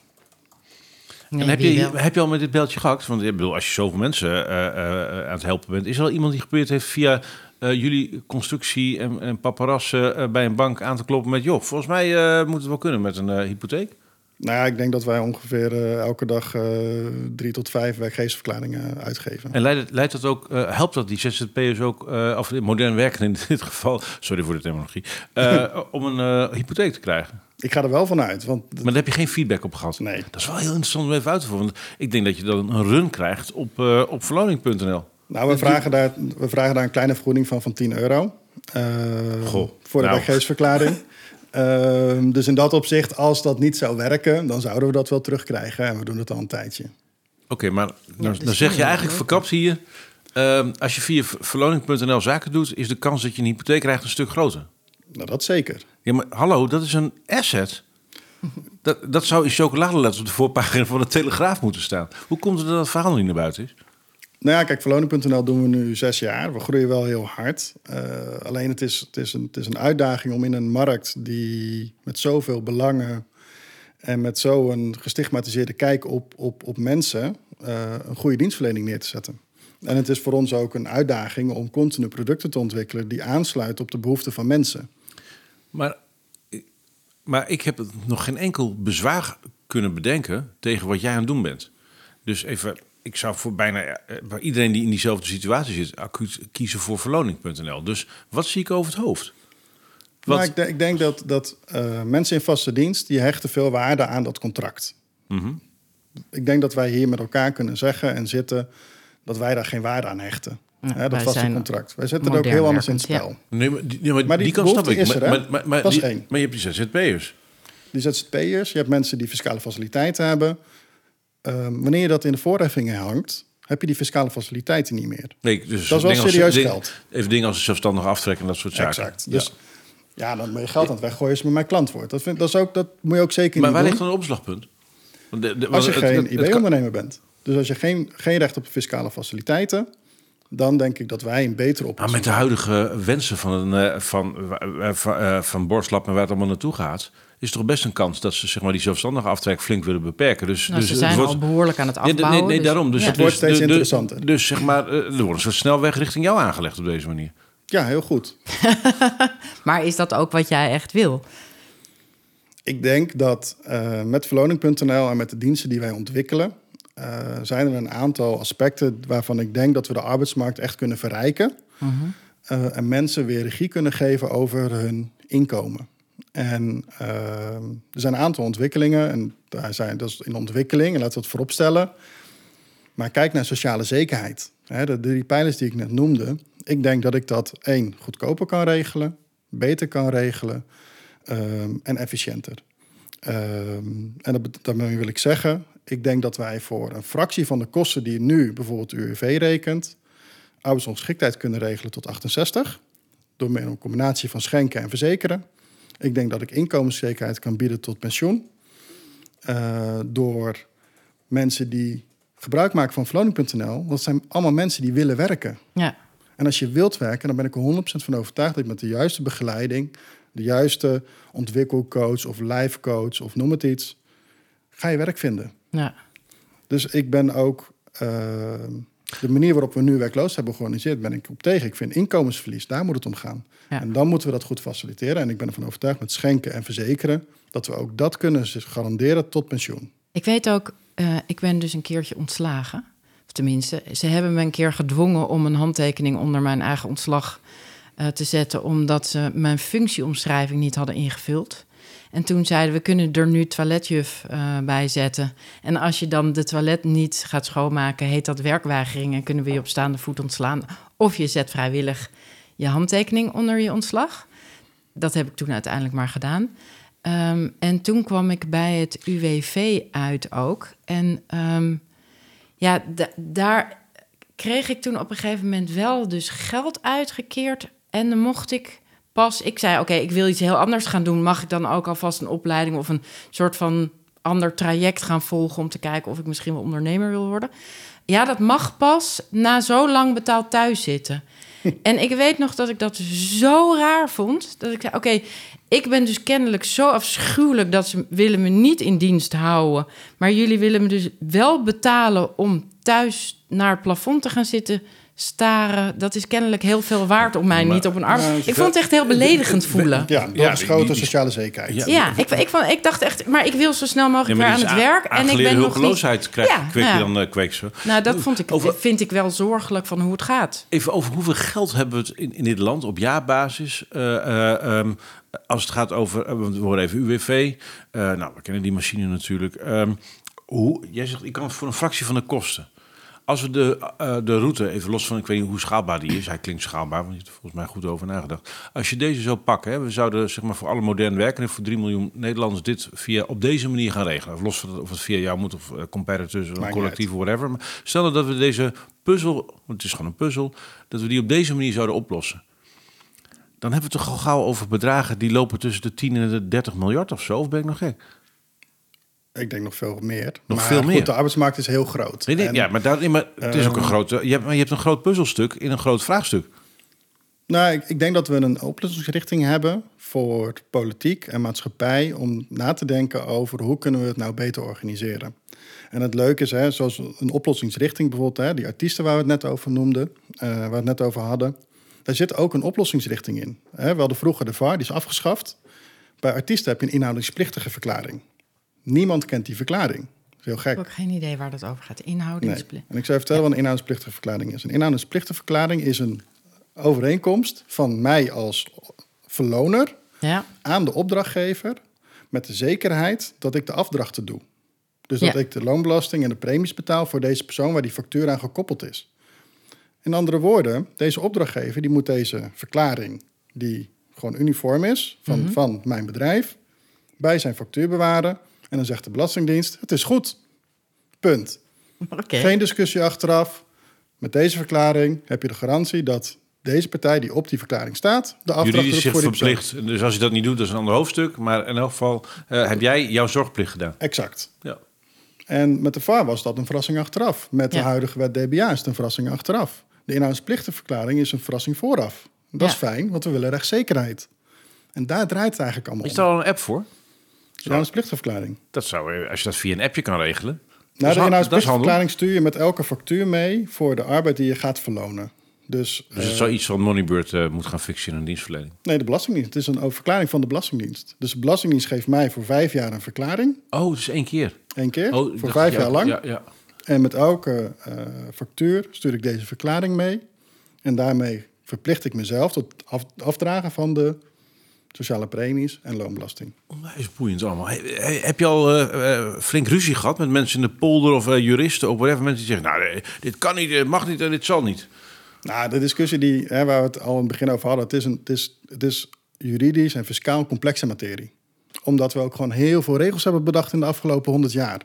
Nee, en heb je, wel? heb je al met dit beltje gehakt? Want ik bedoel, als je zoveel mensen eh, eh, aan het helpen bent... is er al iemand die geprobeerd heeft via eh, jullie constructie en, en paparazzen... eh, bij een bank aan te kloppen met... joh, volgens mij eh, moet het wel kunnen met een hypotheek? Nou ja, ik denk dat wij ongeveer eh, elke dag uh, drie tot vijf werkgeversverklaringen uitgeven. En leidt, leidt dat ook, uh, helpt dat die ZZP'ers ook, of modern werken in dit geval, sorry voor de terminologie, om een hypotheek te krijgen? Ik ga er wel vanuit. Want maar daar heb je geen feedback op gehad? Nee. Dat is wel heel interessant om even uit te voeren. Want ik denk dat je dan een run krijgt op, op verloning.nl. Nou, we vragen, daar, we vragen daar een kleine vergoeding van van 10 euro. Goh, voor de nou. werkgeversverklaring. Ehm, dus in dat opzicht, als dat niet zou werken, dan zouden we dat wel terugkrijgen. En we doen het al een tijdje. Oké, maar dan, dan zeg je eigenlijk verkapt hier... Uh, als je via verloning.nl zaken doet... is de kans dat je een hypotheek krijgt een stuk groter. Nou, dat zeker. Ja, maar hallo, dat is een asset. Dat, dat zou in chocoladeletters op de voorpagina van de Telegraaf moeten staan. Hoe komt het dat dat verhaal niet naar buiten is? Nou ja, kijk, verloning.nl doen we nu zes jaar. We groeien wel heel hard. Uh, alleen het is, het, is een, het is een uitdaging om in een markt die met zoveel belangen en met zo'n gestigmatiseerde kijk op, op, op mensen uh, een goede dienstverlening neer te zetten. En het is voor ons ook een uitdaging om continu producten te ontwikkelen die aansluiten op de behoeften van mensen. Maar, maar ik heb nog geen enkel bezwaar kunnen bedenken tegen wat jij aan het doen bent. Dus even ik zou voor bijna uh, iedereen die in diezelfde situatie zit, acuut kiezen voor verloning.nl. Dus wat zie ik over het hoofd? Wat... Nou, ik, denk, ik, denk dat, dat uh, mensen in vaste dienst die hechten veel waarde aan dat contract. Mm -hmm. Ik denk dat wij hier met elkaar kunnen zeggen en zitten dat wij daar geen waarde aan hechten. Ja, Hè, dat vaste contract. Wij zetten er ook heel anders in het spel. Ja. Nee, maar die, maar maar die, die kan snap ik. Is er, maar, maar, maar, maar, dat is die, één. maar je hebt die ZZP'ers. Die ZZP'ers, je hebt mensen die fiscale faciliteiten hebben. Um, wanneer je dat in de voorheffingen hangt, heb je die fiscale faciliteiten niet meer. Nee, dus dat is wel serieus als, geld. Even dingen als zelfstandig aftrekken en dat soort zaken. Exact. Dus ja, ja dan ben je geld aan het weggooien als je met mijn klant wordt. Dat, vind, dat, is ook, dat moet je ook zeker maar niet waar doen. ligt dan een opslagpunt? Want de, de, als je het, geen IB-ondernemer bent. Dus als je geen, geen recht op fiscale faciliteiten... dan denk ik dat wij een betere oplossing Maar met de huidige wensen van, een, van, van, uh, van Borstlap en waar het allemaal naartoe gaat is toch best een kans dat ze zeg maar, die zelfstandige aftrek flink willen beperken. Dus, nou, dus ze zijn wordt, al behoorlijk aan het afbouwen. Nee, nee, nee dus, daarom. Dus ja. het dus, wordt steeds de, interessanter. Dus zeg maar, er wordt een soort snelweg richting jou aangelegd op deze manier. Ja, heel goed. maar is dat ook wat jij echt wil? Ik denk dat uh, met verloning.nl en met de diensten die wij ontwikkelen... Uh, zijn er een aantal aspecten waarvan ik denk dat we de arbeidsmarkt echt kunnen verrijken. Uh -huh. uh, en mensen weer regie kunnen geven over hun inkomen. En uh, er zijn een aantal ontwikkelingen en daar zijn, dat is in ontwikkeling en laten we het voorop stellen. Maar kijk naar sociale zekerheid. De drie pijlers die ik net noemde. Ik denk dat ik dat één, goedkoper kan regelen, beter kan regelen um, en efficiënter. Um, en dat, daarmee wil ik zeggen, ik denk dat wij voor een fractie van de kosten die nu bijvoorbeeld UWV rekent, arbeidsongeschiktheid kunnen regelen tot 68. Door middel een combinatie van schenken en verzekeren. Ik denk dat ik inkomenszekerheid kan bieden tot pensioen. Uh, door mensen die gebruik maken van verloning.nl. Dat zijn allemaal mensen die willen werken. Ja. En als je wilt werken, dan ben ik er 100% van overtuigd dat je met de juiste begeleiding, de juiste ontwikkelcoach of life coach of noem het iets, ga je werk vinden. Ja. Dus ik ben ook uh, de manier waarop we nu werkloos hebben georganiseerd, ben ik op tegen. Ik vind inkomensverlies, daar moet het om gaan. Ja. En dan moeten we dat goed faciliteren. En ik ben ervan overtuigd met schenken en verzekeren dat we ook dat kunnen garanderen tot pensioen. Ik weet ook, uh, ik ben dus een keertje ontslagen. Of tenminste, ze hebben me een keer gedwongen om een handtekening onder mijn eigen ontslag uh, te zetten, omdat ze mijn functieomschrijving niet hadden ingevuld. En toen zeiden we kunnen er nu toiletjuf uh, bij zetten. En als je dan de toilet niet gaat schoonmaken, heet dat werkweigering en kunnen we je op staande voet ontslaan. Of je zet vrijwillig je handtekening onder je ontslag. Dat heb ik toen uiteindelijk maar gedaan. Um, en toen kwam ik bij het UWV uit ook. En um, ja, daar kreeg ik toen op een gegeven moment wel dus geld uitgekeerd. En dan mocht ik pas, ik zei oké, okay, ik wil iets heel anders gaan doen. Mag ik dan ook alvast een opleiding of een soort van ander traject gaan volgen om te kijken of ik misschien wel ondernemer wil worden? Ja, dat mag pas na zo lang betaald thuiszitten. En ik weet nog dat ik dat zo raar vond. Dat ik zei: Oké, okay, ik ben dus kennelijk zo afschuwelijk dat ze willen me niet in dienst houden. Maar jullie willen me dus wel betalen om thuis naar het plafond te gaan zitten staren, dat is kennelijk heel veel waard om mij Maar- niet op een arm. Nou, ik vond het echt heel beledigend voelen. Ja, dat Ja, is die- grote die- die- sociale zekerheid. Ja. Ja, ik, ik, vond, ik dacht echt, maar ik wil zo snel mogelijk weer aan het werk. En ik ben nog niet. hulpeloosheid krijg, Ja, kweek je dan uh, kweekse. Nou, dat vond ik, Over- vind ik wel zorgelijk van hoe het gaat. Even over hoeveel geld hebben we het in, in dit land op jaarbasis? eh, eh, ehm, als het gaat over, eh, we horen even UWV. eh, nou, we kennen die machine natuurlijk. Ehm, hoe, jij zegt, ik kan het voor een fractie van de kosten. Als we de, eh, de route, even los van, ik weet niet hoe schaalbaar die is. Hij klinkt schaalbaar, want je hebt er volgens mij goed over nagedacht. Als je deze zou pakken, hè, we zouden zeg maar voor alle modern werkenden, voor 3 miljoen Nederlanders, dit via op deze manier gaan regelen. Of los van of het via jou moet of uh, competitors, of niet collectief, whatever. Maar stel dat we deze puzzel, want het is gewoon een puzzel, dat we die op deze manier zouden oplossen. Dan hebben we het toch al gauw over bedragen die lopen tussen de 10 en de 30 miljard of zo. Of ben ik nog gek? Ik denk nog veel meer. Nog maar veel goed, meer. de arbeidsmarkt is heel groot. Nee, En, ja, maar, daar, maar het is ook een Ehm, grote. Je hebt, maar je hebt een groot puzzelstuk in een groot vraagstuk. Nou, ik, ik denk dat we een oplossingsrichting hebben voor politiek en maatschappij om na te denken over hoe kunnen we het nou beter organiseren. En het leuke is, hè, zoals een oplossingsrichting bijvoorbeeld, hè, die artiesten waar we het net over noemden, eh, waar we het net over hadden, daar zit ook een oplossingsrichting in. Hè. We hadden vroeger de VAR, die is afgeschaft. Bij artiesten heb je een inhoudingsplichtige verklaring. Niemand kent die verklaring. Dat is heel Ik gek. heb ook geen idee waar dat over gaat. Nee. Inhoudingsplicht. En ik zou vertellen wat een inhoudingsplichtige verklaring is. Een inhoudingsplichtige verklaring is een overeenkomst van mij als verloner Ja. aan de opdrachtgever met de zekerheid dat ik de afdrachten doe. Dus dat Ja. ik de loonbelasting en de premies betaal voor deze persoon waar die factuur aan gekoppeld is. In andere woorden, deze opdrachtgever die moet deze verklaring, die gewoon uniform is van, van mijn bedrijf, bij zijn factuur bewaren. En dan zegt de Belastingdienst: het is goed. Punt. Oké. Geen discussie achteraf. Met deze verklaring heb je de garantie dat deze partij die op die verklaring staat, de afdracht Juridisch doet zich voor die persoon. verplicht. Dus als je dat niet doet, dat is een ander hoofdstuk. Maar in elk geval eh, heb jij jouw zorgplicht gedaan. Exact. Ja. En met de VAR was dat een verrassing achteraf. Met de Ja. huidige wet DBA is het een verrassing achteraf. De inhoudsplichtenverklaring is een verrassing vooraf. Dat is fijn, want we willen rechtszekerheid. En daar draait het eigenlijk allemaal Is daar al een app voor? De inhoudsplichtenverklaring. Dat zou, eh, als je dat via een appje kan regelen. Nou, is de inhoudsplichtenverklaring stuur je met elke factuur mee voor de arbeid die je gaat verlonen. Dus, Dus het eh, zou iets van Moneybird eh moet gaan fixen in een dienstverlening. nee, de Belastingdienst. Het is een verklaring van de Belastingdienst. Dus de Belastingdienst geeft mij voor vijf jaar een verklaring. Oh, is één keer. Één keer, Oh, voor vijf ja, jaar lang. Ja, ja. En met elke factuur stuur ik deze verklaring mee. En daarmee verplicht ik mezelf tot af, afdragen van de sociale premies en loonbelasting. Onwijs boeiend allemaal. He- he- heb je al eh, eh, flink ruzie gehad met mensen in de polder of eh, juristen of whatever? Mensen die zeggen, nou, dit kan niet, dit mag niet en dit zal niet. Nou, de discussie die, hè, waar we het al in het begin over hadden, het is, een, het, is, het is juridisch en fiscaal complexe materie. Omdat we ook gewoon heel veel regels hebben bedacht in de afgelopen honderd jaar.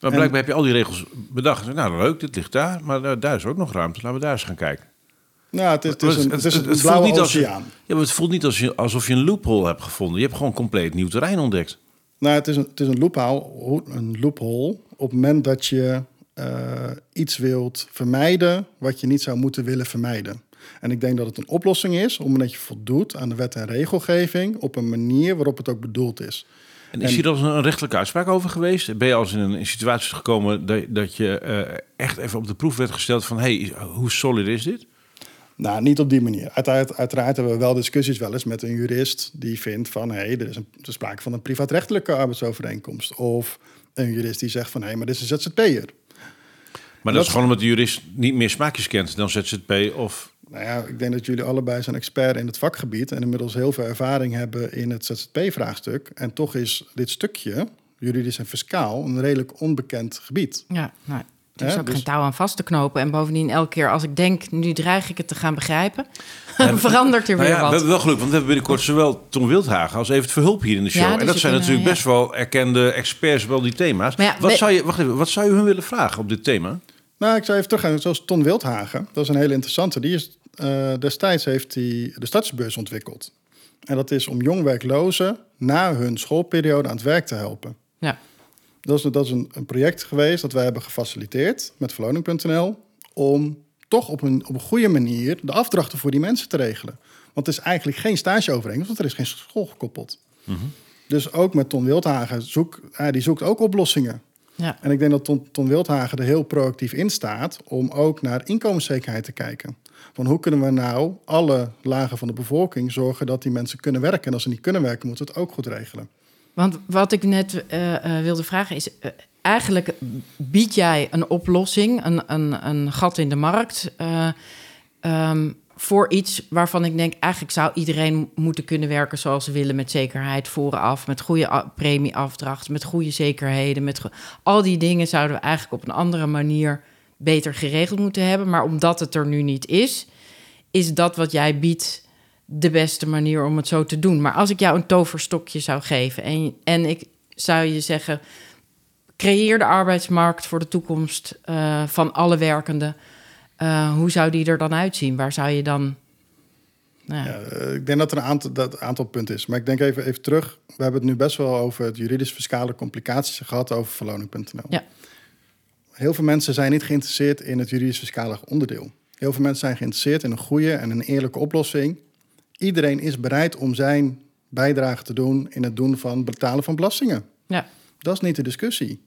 Maar blijkbaar heb je al die regels bedacht. Nou, leuk, dit ligt daar, maar daar is ook nog ruimte. Laten we daar eens gaan kijken. Nou, het is, het is een, het is een blauwe als, ja, oceaan. maar het voelt niet als je, alsof je een loophole hebt gevonden. Je hebt gewoon compleet nieuw terrein ontdekt. Nou, het is een, het is een loophole, een loophole op het moment dat je eh, iets wilt vermijden wat je niet zou moeten willen vermijden. En ik denk dat het een oplossing is omdat je voldoet aan de wet en regelgeving op een manier waarop het ook bedoeld is. En is hier al eens een rechtelijke uitspraak over geweest? Ben je al eens in een situatie gekomen dat, dat je eh, echt even op de proef werd gesteld van... hey, hoe solid is dit? Nou, niet op die manier. Uiteraard, uiteraard hebben we wel discussies wel eens met een jurist die vindt van hé, hey, er is een, er is sprake van een privaatrechtelijke arbeidsovereenkomst. Of een jurist die zegt van hé, hey, maar dit is een ZZP'er. Maar dat, is gewoon omdat de jurist niet meer smaakjes kent dan ZZP of... Nou ja, ik denk dat jullie allebei zijn expert in het vakgebied en inmiddels heel veel ervaring hebben in het ZZP-vraagstuk. En toch is dit stukje, juridisch en fiscaal, een redelijk onbekend gebied. Ja, nou, er ook dus- geen touw aan vast te knopen. En bovendien, elke keer als ik denk, nu dreig ik het te gaan begrijpen, verandert er Nou weer ja, we wat. hebben wel geluk, want we hebben binnenkort zowel Tom Wildhagen als Evert Verhulp hier in de show. Ja, dus en dat we zijn kunnen, natuurlijk ja. best wel erkende experts wel die thema's. Maar wat, we- zou je, wacht even, wat zou je hun willen vragen op dit thema? Nou, ik zou even teruggaan. Zoals Ton Wildhagen, dat is een hele interessante. Die is, eh, destijds heeft hij de stadsbeurs ontwikkeld. En dat is om jong werklozen na hun schoolperiode aan het werk te helpen. Ja. Dat is, dat is een, een project geweest dat wij hebben gefaciliteerd met verloning.nl... om toch op een, op een goede manier de afdrachten voor die mensen te regelen. Want het is eigenlijk geen stageovereenkomst, want er is geen school gekoppeld. Dus ook met Ton Wildhagen, zoek, hij die zoekt ook oplossingen. Ja. En ik denk dat Ton, Ton Wildhagen er heel proactief in staat om ook naar inkomenszekerheid te kijken. Van hoe kunnen we nou alle lagen van de bevolking zorgen dat die mensen kunnen werken? En als ze niet kunnen werken, moeten we het ook goed regelen. Want wat ik net eh, eh, wilde vragen is... eh, eigenlijk bied jij een oplossing, een, een, een gat in de markt... eh, ehm, voor iets waarvan ik denk... eigenlijk zou iedereen moeten kunnen werken zoals ze willen... met zekerheid vooraf, met goede premieafdracht... met goede zekerheden. Met al die dingen zouden we eigenlijk op een andere manier... beter geregeld moeten hebben. Maar omdat het er nu niet is... is dat wat jij biedt de beste manier om het zo te doen. Maar als ik jou een toverstokje zou geven en, en ik zou je zeggen: creëer de arbeidsmarkt voor de toekomst eh, van alle werkenden. Eh, hoe zou die er dan uitzien? Waar zou je dan. Nou, ja. Ja, eh, ik denk dat er een aantal, dat een aantal punten is. Maar ik denk even, even terug. We hebben het nu best wel over het juridisch-fiscale complicaties gehad over verloning.nl. Ja. Heel veel mensen zijn niet geïnteresseerd in het juridisch-fiscale onderdeel. Heel veel mensen zijn geïnteresseerd in een goede en een eerlijke oplossing. Iedereen is bereid om zijn bijdrage te doen in het doen van betalen van belastingen. ja. Dat is niet de discussie.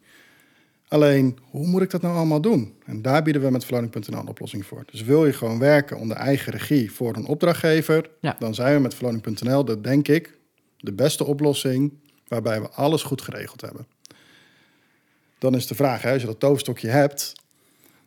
Alleen, hoe moet ik dat nou allemaal doen? En daar bieden we met verloning.nl een oplossing voor. Dus wil je gewoon werken onder eigen regie voor een opdrachtgever, Ja. dan zijn we met verloning.nl, dat denk ik, de beste oplossing waarbij we alles goed geregeld hebben. Dan is de vraag, hè, als je dat toverstokje hebt,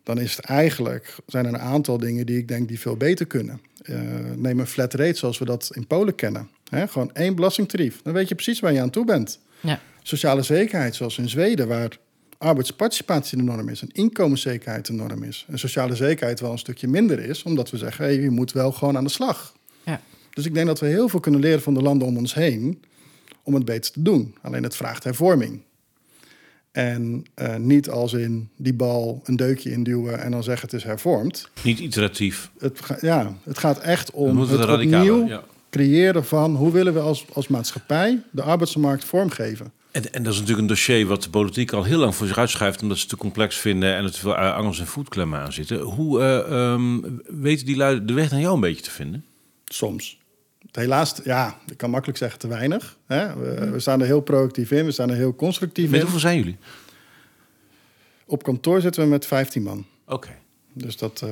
dan is het eigenlijk, zijn er een aantal dingen die ik denk die veel beter kunnen. Eh, neem een flat rate zoals we dat in Polen kennen. Hè, gewoon één belastingtarief. Dan weet je precies waar je aan toe bent ja. sociale zekerheid, zoals in Zweden, waar arbeidsparticipatie de norm is en inkomenszekerheid de norm is. En sociale zekerheid wel een stukje minder is, omdat we zeggen, hey, je moet wel gewoon aan de slag. ja. Dus ik denk dat we heel veel kunnen leren van de landen om ons heen om het beter te doen. Alleen het vraagt hervorming. En eh, niet als in die bal een deukje induwen en dan zeggen het is hervormd. Niet iteratief. Het, ja, het gaat echt om het het opnieuw Ja. creëren van hoe willen we als, als maatschappij de arbeidsmarkt vormgeven. En, en dat is natuurlijk een dossier wat de politiek al heel lang voor zich uitschuift... omdat ze het te complex vinden en er te veel angels en voetklemmen aan zitten. Hoe eh, ehm, weten die lui de weg naar jou een beetje te vinden? Soms. Helaas, ja, ik kan makkelijk zeggen te weinig. Hè? We, we staan er heel proactief in, we staan er heel constructief Met in. hoeveel zijn jullie? Op kantoor zitten we met 15 man. Oké. Dus dat. eh,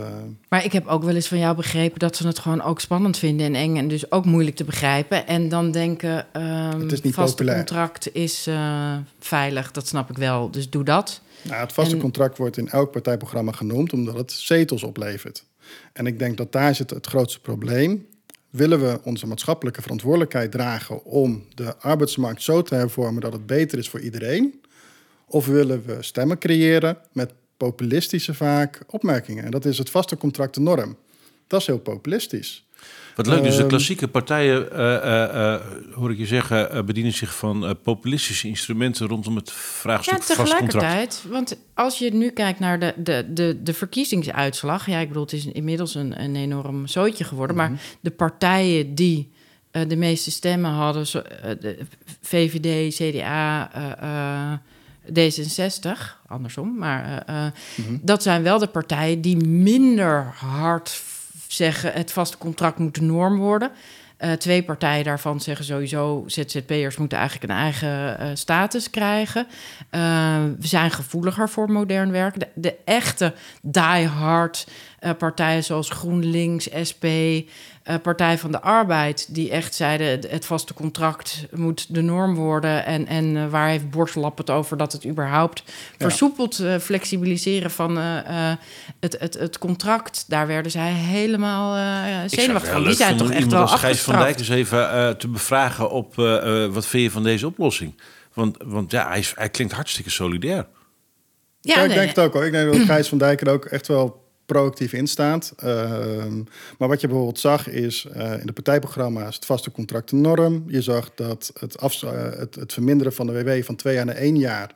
Maar ik heb ook wel eens van jou begrepen dat ze het gewoon ook spannend vinden en eng en dus ook moeilijk te begrijpen. En dan denken, ehm Het is niet vaste populair. contract is eh, veilig, dat snap ik wel. Dus doe dat. nou, het vaste En- contract wordt in elk partijprogramma genoemd omdat het zetels oplevert. En ik denk dat daar zit het grootste probleem. Willen we onze maatschappelijke verantwoordelijkheid dragen om de arbeidsmarkt zo te hervormen dat het beter is voor iedereen? Of willen we stemmen creëren met populistische vaak opmerkingen? En dat is het vaste contract norm. Dat is heel populistisch. Wat leuk, dus de Ehm, klassieke partijen, eh, eh, eh, hoor ik je zeggen, eh, bedienen zich van populistische instrumenten rondom het Ja, vraagstuk vast contract. tegelijkertijd. Want als je nu kijkt naar de, de, de, de verkiezingsuitslag. Ja, ik bedoel, het is inmiddels een, een enorm zootje geworden. Mhm. Maar de partijen die eh, de meeste stemmen hadden, zo, de VVD, CDA, eh, eh, D66, andersom. Maar eh, eh, Mhm. dat zijn wel de partijen die minder hard zeggen: het vaste contract moet de norm worden. Eh, twee partijen daarvan zeggen sowieso: ZZP'ers moeten eigenlijk een eigen eh, status krijgen. Eh, we zijn gevoeliger voor modern werken. De, de echte die-hard eh, partijen zoals GroenLinks, SP, eh, Partij van de Arbeid, die echt zeiden: het- het vaste contract moet de norm worden. En, en eh, waar heeft Borslap het over dat het überhaupt versoepeld eh, flexibiliseren van eh, eh, het, het, het contract? Daar werden zij helemaal eh zenuwachtig van. Die zijn toch echt wel als Gijs van Dijk eens even eh, te bevragen op eh, eh, wat vind je van deze oplossing? Want, want ja, hij, is, hij klinkt hartstikke solidair. Ja, ik nee, denk het ook hoor. Ik denk dat Gijs van Dijk er ook echt wel proactief in staat. Ehm, maar wat je bijvoorbeeld zag is eh, in de partijprogramma's het vaste contract de norm. Je zag dat het, afs- eh, het, het verminderen van de WW van twee jaar naar één jaar.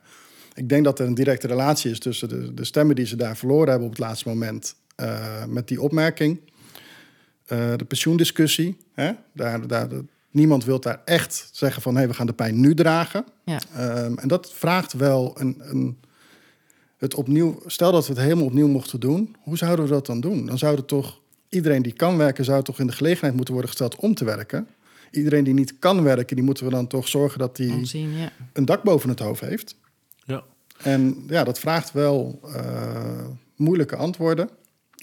Ik denk dat er een directe relatie is tussen de, de stemmen die ze daar verloren hebben op het laatste moment eh, met die opmerking. De pensioendiscussie. Hè? Daar, daar, niemand wil daar echt zeggen van hé, we gaan de pijn nu dragen. Ja. Ehm, en dat vraagt wel een, een, het opnieuw. Stel dat we het helemaal opnieuw mochten doen, hoe zouden we dat dan doen? Dan zouden toch iedereen die kan werken, zou toch in de gelegenheid moeten worden gesteld om te werken. Iedereen die niet kan werken, die moeten we dan toch zorgen dat die ja. een dak boven het hoofd heeft. Ja. En ja, dat vraagt wel uh, moeilijke antwoorden.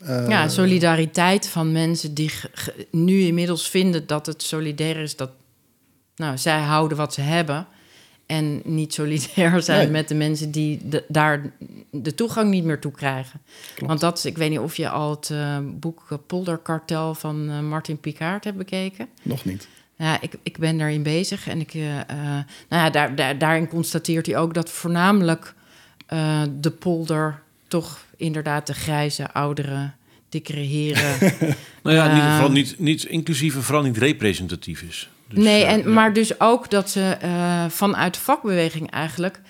Uh, ja, solidariteit van mensen die nu inmiddels vinden dat het solidair is dat nou, zij houden wat ze hebben. En niet solidair zijn met de mensen die daar de toegang niet meer toe krijgen. Want dat is, ik weet niet of je al het uh, boek Polderkartel van uh, Martin Picard hebt bekeken. Nog niet. Ja, ik, ik ben daarin bezig. En ik, uh, nou ja, daar, daar, daarin constateert hij ook dat voornamelijk de polder toch inderdaad de grijze, oudere, dikkere heren. nou ja, niet, vooral niet, niet inclusief en vooral niet representatief is. Dus, nee, en, maar dus ook dat ze uh, vanuit de vakbeweging eigenlijk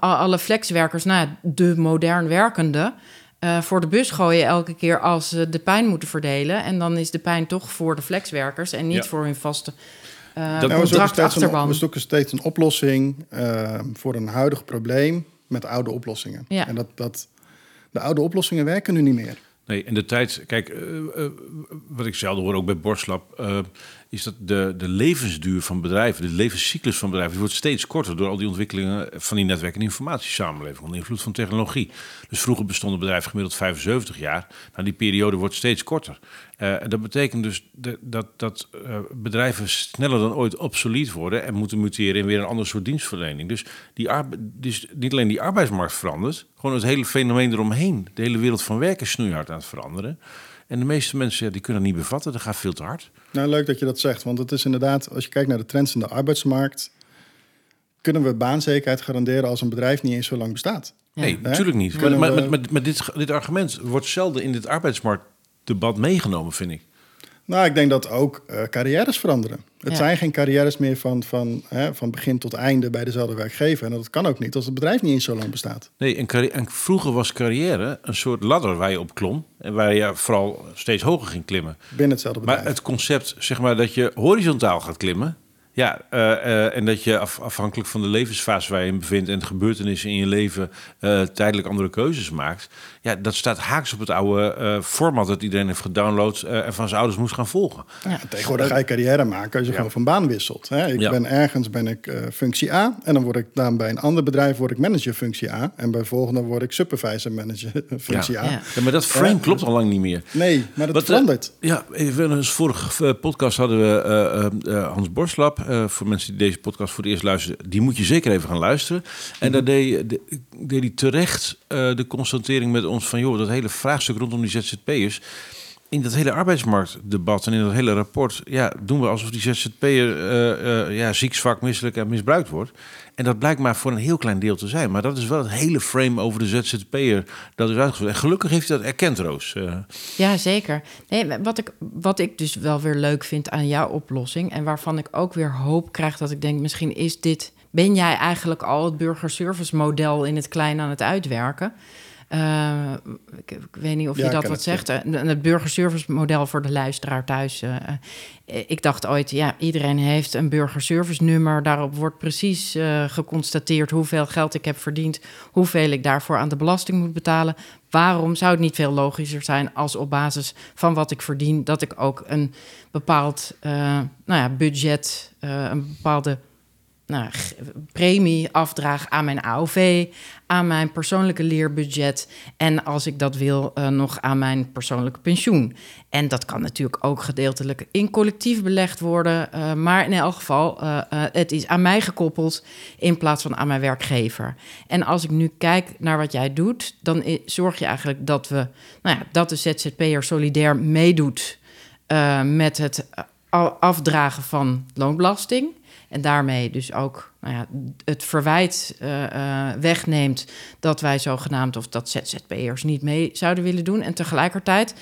alle flexwerkers, nou, de modern werkende, uh, voor de bus gooien elke keer als ze de pijn moeten verdelen. En dan is de pijn toch voor de flexwerkers en niet voor hun vaste uh, dat contractachterban. We zoeken steeds een oplossing voor een huidig probleem met oude oplossingen. Ja. En dat, dat, de oude oplossingen werken nu niet meer. Nee, en de tijd, kijk, wat ik zelden hoor, ook bij Borslap, is dat de, de levensduur van bedrijven, de levenscyclus van bedrijven, die wordt steeds korter door al die ontwikkelingen van die netwerk- en informatiesamenleving, onder invloed van technologie. Dus vroeger bestonden bedrijven gemiddeld 75 jaar. Nou, die periode wordt steeds korter. Uh, dat betekent dus dat, dat uh, bedrijven sneller dan ooit obsolet worden en moeten muteren in weer een ander soort dienstverlening. Dus, die dus niet alleen die arbeidsmarkt verandert, gewoon het hele fenomeen eromheen. De hele wereld van werken is snoeihard aan het veranderen. En de meeste mensen die kunnen dat niet bevatten. Dat gaat veel te hard. Nou, leuk dat je dat zegt. Want het is inderdaad, als je kijkt naar de trends in de arbeidsmarkt... kunnen we baanzekerheid garanderen als een bedrijf niet eens zo lang bestaat. Nee, natuurlijk niet. Maar, met, dit, dit argument wordt zelden in dit arbeidsmarktdebat meegenomen, vind ik. Nou, ik denk dat ook uh, carrières veranderen. Het zijn geen carrières meer van, van, hè, van begin tot einde bij dezelfde werkgever. En dat kan ook niet als het bedrijf niet eens zo lang bestaat. Nee, en, en vroeger was carrière een soort ladder waar je op klom. En waar je vooral steeds hoger ging klimmen. Binnen hetzelfde bedrijf. Maar het concept, zeg maar, dat je horizontaal gaat klimmen... Ja, uh, uh, en dat je af, afhankelijk van de levensfase waar je in bevindt en de gebeurtenissen in je leven uh, tijdelijk andere keuzes maakt. Ja, dat staat haaks op het oude format dat iedereen heeft gedownload en van zijn ouders moest gaan volgen. Ja, tegenwoordig ga je carrière maken als je gewoon van baan wisselt. Hè? Ik ben ergens ben ik functie A en dan word ik dan bij een ander bedrijf word ik manager functie A en bij volgende word ik supervisor manager functie A. Ja. maar dat frame klopt al lang niet meer. Nee, maar dat Wat, verandert. ja, in een vorige podcast hadden we Hans Borslap. Uh, voor mensen die deze podcast voor het eerst luisteren, die moet je zeker even gaan luisteren. En daar deed, de, deed hij terecht uh, de constatering met ons van, joh, dat hele vraagstuk rondom die ZZP'ers in dat hele arbeidsmarktdebat en in dat hele rapport, ja, doen we alsof die ZZP'er uh, uh, ja, ziek, zwak, misselijk en misbruikt wordt. En dat blijkt maar voor een heel klein deel te zijn. Maar dat is wel het hele frame over de ZZP'er dat is uitgevoerd. En gelukkig heeft hij dat erkend, Roos. Uh. Ja, zeker. Nee, wat, ik, wat ik dus wel weer leuk vind aan jouw oplossing... en waarvan ik ook weer hoop krijg dat ik denk... misschien is dit... ben jij eigenlijk al het burgerservice model in het klein aan het uitwerken... Uh, ik, ik, weet niet of je dat wat zegt. Het, het burgerservice model voor de luisteraar thuis. Uh, ik dacht ooit, ja, iedereen heeft een burgerservice nummer. Daarop wordt precies uh, geconstateerd hoeveel geld ik heb verdiend, hoeveel ik daarvoor aan de belasting moet betalen. Waarom zou het niet veel logischer zijn als op basis van wat ik verdien, dat ik ook een bepaald nou ja, budget, een bepaalde nou, premie afdraag aan mijn AOV, aan mijn persoonlijke leerbudget en als ik dat wil, uh, nog aan mijn persoonlijke pensioen. En dat kan natuurlijk ook gedeeltelijk in collectief belegd worden, uh, maar in elk geval, uh, het is aan mij gekoppeld in plaats van aan mijn werkgever. En als ik nu kijk naar wat jij doet, dan zorg je eigenlijk dat we, nou ja, dat de ZZP'er solidair meedoet met het afdragen van loonbelasting. En daarmee dus ook nou ja, het verwijt uh, uh, wegneemt dat wij zogenaamd of dat ZZP'ers niet mee zouden willen doen. En tegelijkertijd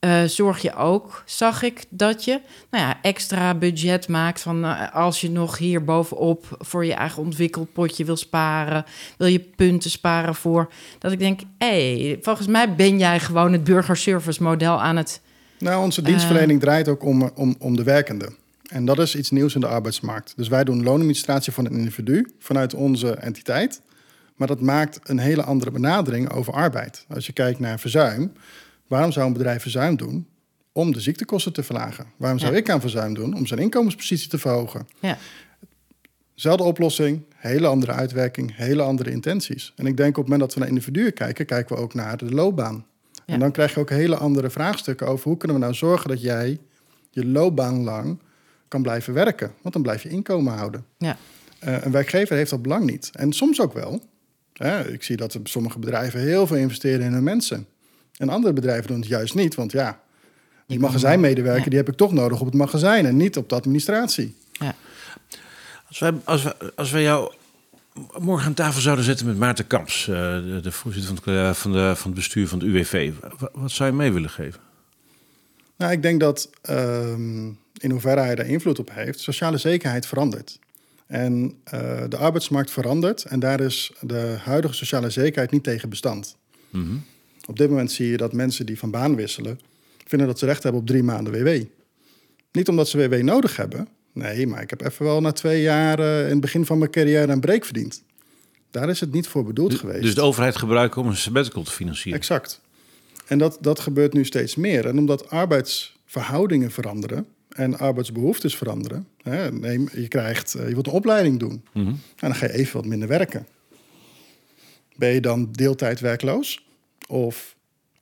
uh, zorg je ook, zag ik, dat je nou ja, extra budget maakt van als je nog hier bovenop voor je eigen ontwikkelpotje wil sparen, wil je punten sparen voor. Dat ik denk, hé, hey, volgens mij ben jij gewoon het burgerservice model aan het. Nou, onze dienstverlening draait ook om, om, om de werkende. En dat is iets nieuws in de arbeidsmarkt. Dus wij doen loonadministratie van een individu vanuit onze entiteit. Maar dat maakt een hele andere benadering over arbeid. Als je kijkt naar verzuim, waarom zou een bedrijf verzuim doen? Om de ziektekosten te verlagen. Waarom zou ik aan verzuim doen? Om zijn inkomenspositie te verhogen. Ja. Zelfde oplossing, hele andere uitwerking, hele andere intenties. En ik denk op het moment dat we naar individuen kijken, kijken we ook naar de loopbaan. Ja. En dan krijg je ook hele andere vraagstukken over hoe kunnen we nou zorgen dat jij je loopbaan lang kan blijven werken. Want dan blijf je inkomen houden. Ja. Eh, een werkgever heeft dat belang niet. En soms ook wel. Hè, ik zie dat sommige bedrijven heel veel investeren in hun mensen. En andere bedrijven doen het juist niet. Want ja, die magazijnmedewerker ja. die heb ik toch nodig op het magazijn en niet op de administratie. Ja. Als wij, als, wij, als wij jou morgen aan tafel zouden zetten met Maarten Kamps, eh, de, de voorzitter van het, eh, van, de, van het bestuur van het UWV, wa- wat zou je mee willen geven? Nou, ik denk dat ehm, in hoeverre hij daar invloed op heeft, sociale zekerheid verandert. En eh, de arbeidsmarkt verandert en daar is de huidige sociale zekerheid niet tegen bestand. Mhm. Op dit moment zie je dat mensen die van baan wisselen, vinden dat ze recht hebben op drie maanden WW. Niet omdat ze WW nodig hebben. Nee, maar ik heb even wel na twee jaar eh, in het begin van mijn carrière een break verdiend. Daar is het niet voor bedoeld geweest. Dus de overheid gebruiken om een sabbatical te financieren. Exact. En dat, dat gebeurt nu steeds meer. En omdat arbeidsverhoudingen veranderen en arbeidsbehoeftes veranderen. Hè, neem, je, krijgt, eh, je wilt een opleiding doen. Mhm. En dan ga je even wat minder werken. Ben je dan deeltijd werkloos? Of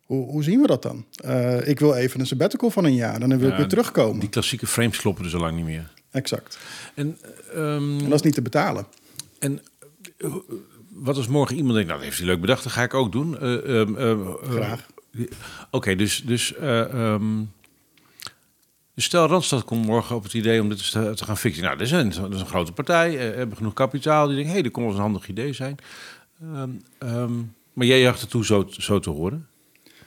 hoe, hoe zien we dat dan? Eh, ik wil even een sabbatical van een jaar en dan wil ik weer terugkomen. Die klassieke frames kloppen dus al lang niet meer. Exact. En, ehm, En dat is niet te betalen. en eh, wat als morgen iemand denkt, nou dat heeft hij leuk bedacht, dat ga ik ook doen. Eh, ehm, ehm, eh, Graag. Oké, dus, dus eh, ehm, dus stel Randstad komt morgen op het idee om dit te, te gaan fixen. Nou, dat is een, dat is een grote partij, eh, hebben genoeg kapitaal. Die denkt, hé, hey, dat kon wel eens een handig idee zijn. Ehm, ehm, maar jij jaagt ertoe zo, zo te horen.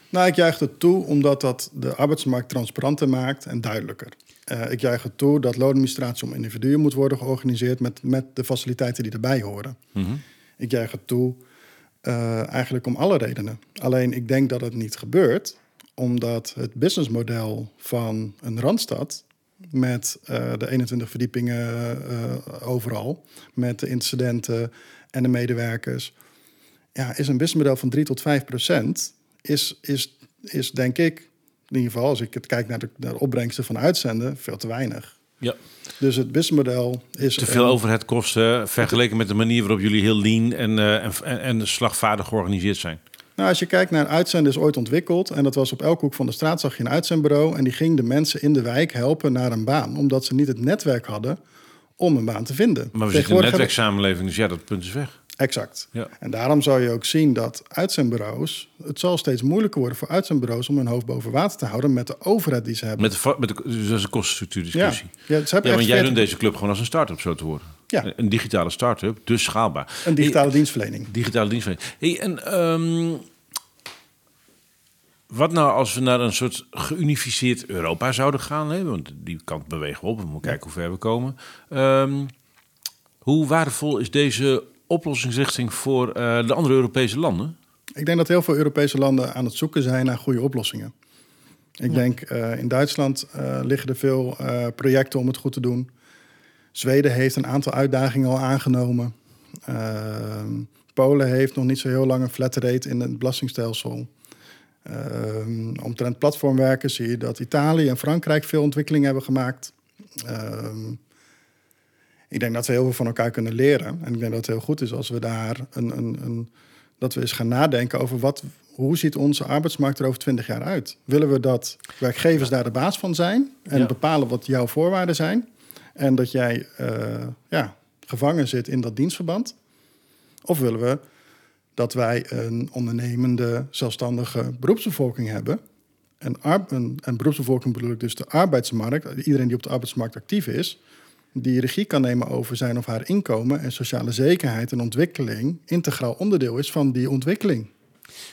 Nou, ik juich het toe omdat dat de arbeidsmarkt transparanter maakt en duidelijker. Eh, ik juich het toe dat loonadministratie om individuen moet worden georganiseerd met, met de faciliteiten die erbij horen. Mhm. Ik juich het toe eh, eigenlijk om alle redenen. Alleen ik denk dat het niet gebeurt omdat het businessmodel van een randstad met eh, de 21 verdiepingen eh, overal, met de incidenten en de medewerkers, ja, is een businessmodel van 3 tot 5 procent, is, is, is denk ik, in ieder geval als ik het kijk naar de, naar de opbrengsten van uitzenden, veel te weinig. Ja. Dus het businessmodel is... Te veel overheadkosten vergeleken met de manier waarop jullie heel lean en, eh, en, en, en slagvaardig georganiseerd zijn. Nou, als je kijkt naar uitzenden is ooit ontwikkeld en dat was op elke hoek van de straat zag je een uitzendbureau en die ging de mensen in de wijk helpen naar een baan, omdat ze niet het netwerk hadden om een baan te vinden. Maar we zitten in een netwerksamenleving, dus ja, dat punt is weg. Exact. Ja. En daarom zou je ook zien dat uitzendbureaus, het zal steeds moeilijker worden voor uitzendbureaus om hun hoofd boven water te houden met de overheid die ze hebben. Met de, met de, dus dat is een kostenstructuurdiscussie. Ja, ja, ze hebben Ja, want jij runt deze club gewoon als een start-up zo te worden. Ja. Een, digitale start-up, dus schaalbaar. een digitale dienstverlening. Digitale dienstverlening. Hey, en ehm, wat nou als we naar een soort geunificeerd Europa zouden gaan? Hè? Want die kant bewegen we op. We moeten kijken hoe ver we komen. Ehm, hoe waardevol is deze oplossingsrichting voor eh, de andere Europese landen? Ik denk dat heel veel Europese landen aan het zoeken zijn naar goede oplossingen. Ik denk eh, in Duitsland eh, liggen er veel eh, projecten om het goed te doen. Zweden heeft een aantal uitdagingen al aangenomen. Ehm, Polen heeft nog niet zo heel lang een flat rate in het belastingstelsel. Ehm omtrent platformwerken zie je dat Italië en Frankrijk veel ontwikkelingen hebben gemaakt. Ehm, ik denk dat we heel veel van elkaar kunnen leren. En ik denk dat het heel goed is als we daar een, een, een dat we eens gaan nadenken over wat, hoe ziet onze arbeidsmarkt er over 20 jaar uit? Willen we dat werkgevers daar de baas van zijn en Ja. bepalen wat jouw voorwaarden zijn? En dat jij eh, ja, gevangen zit in dat dienstverband? Of willen we dat wij een ondernemende, zelfstandige beroepsbevolking hebben? En, en beroepsbevolking bedoel ik dus de arbeidsmarkt, iedereen die op de arbeidsmarkt actief is, die regie kan nemen over zijn of haar inkomen en sociale zekerheid en ontwikkeling integraal onderdeel is van die ontwikkeling.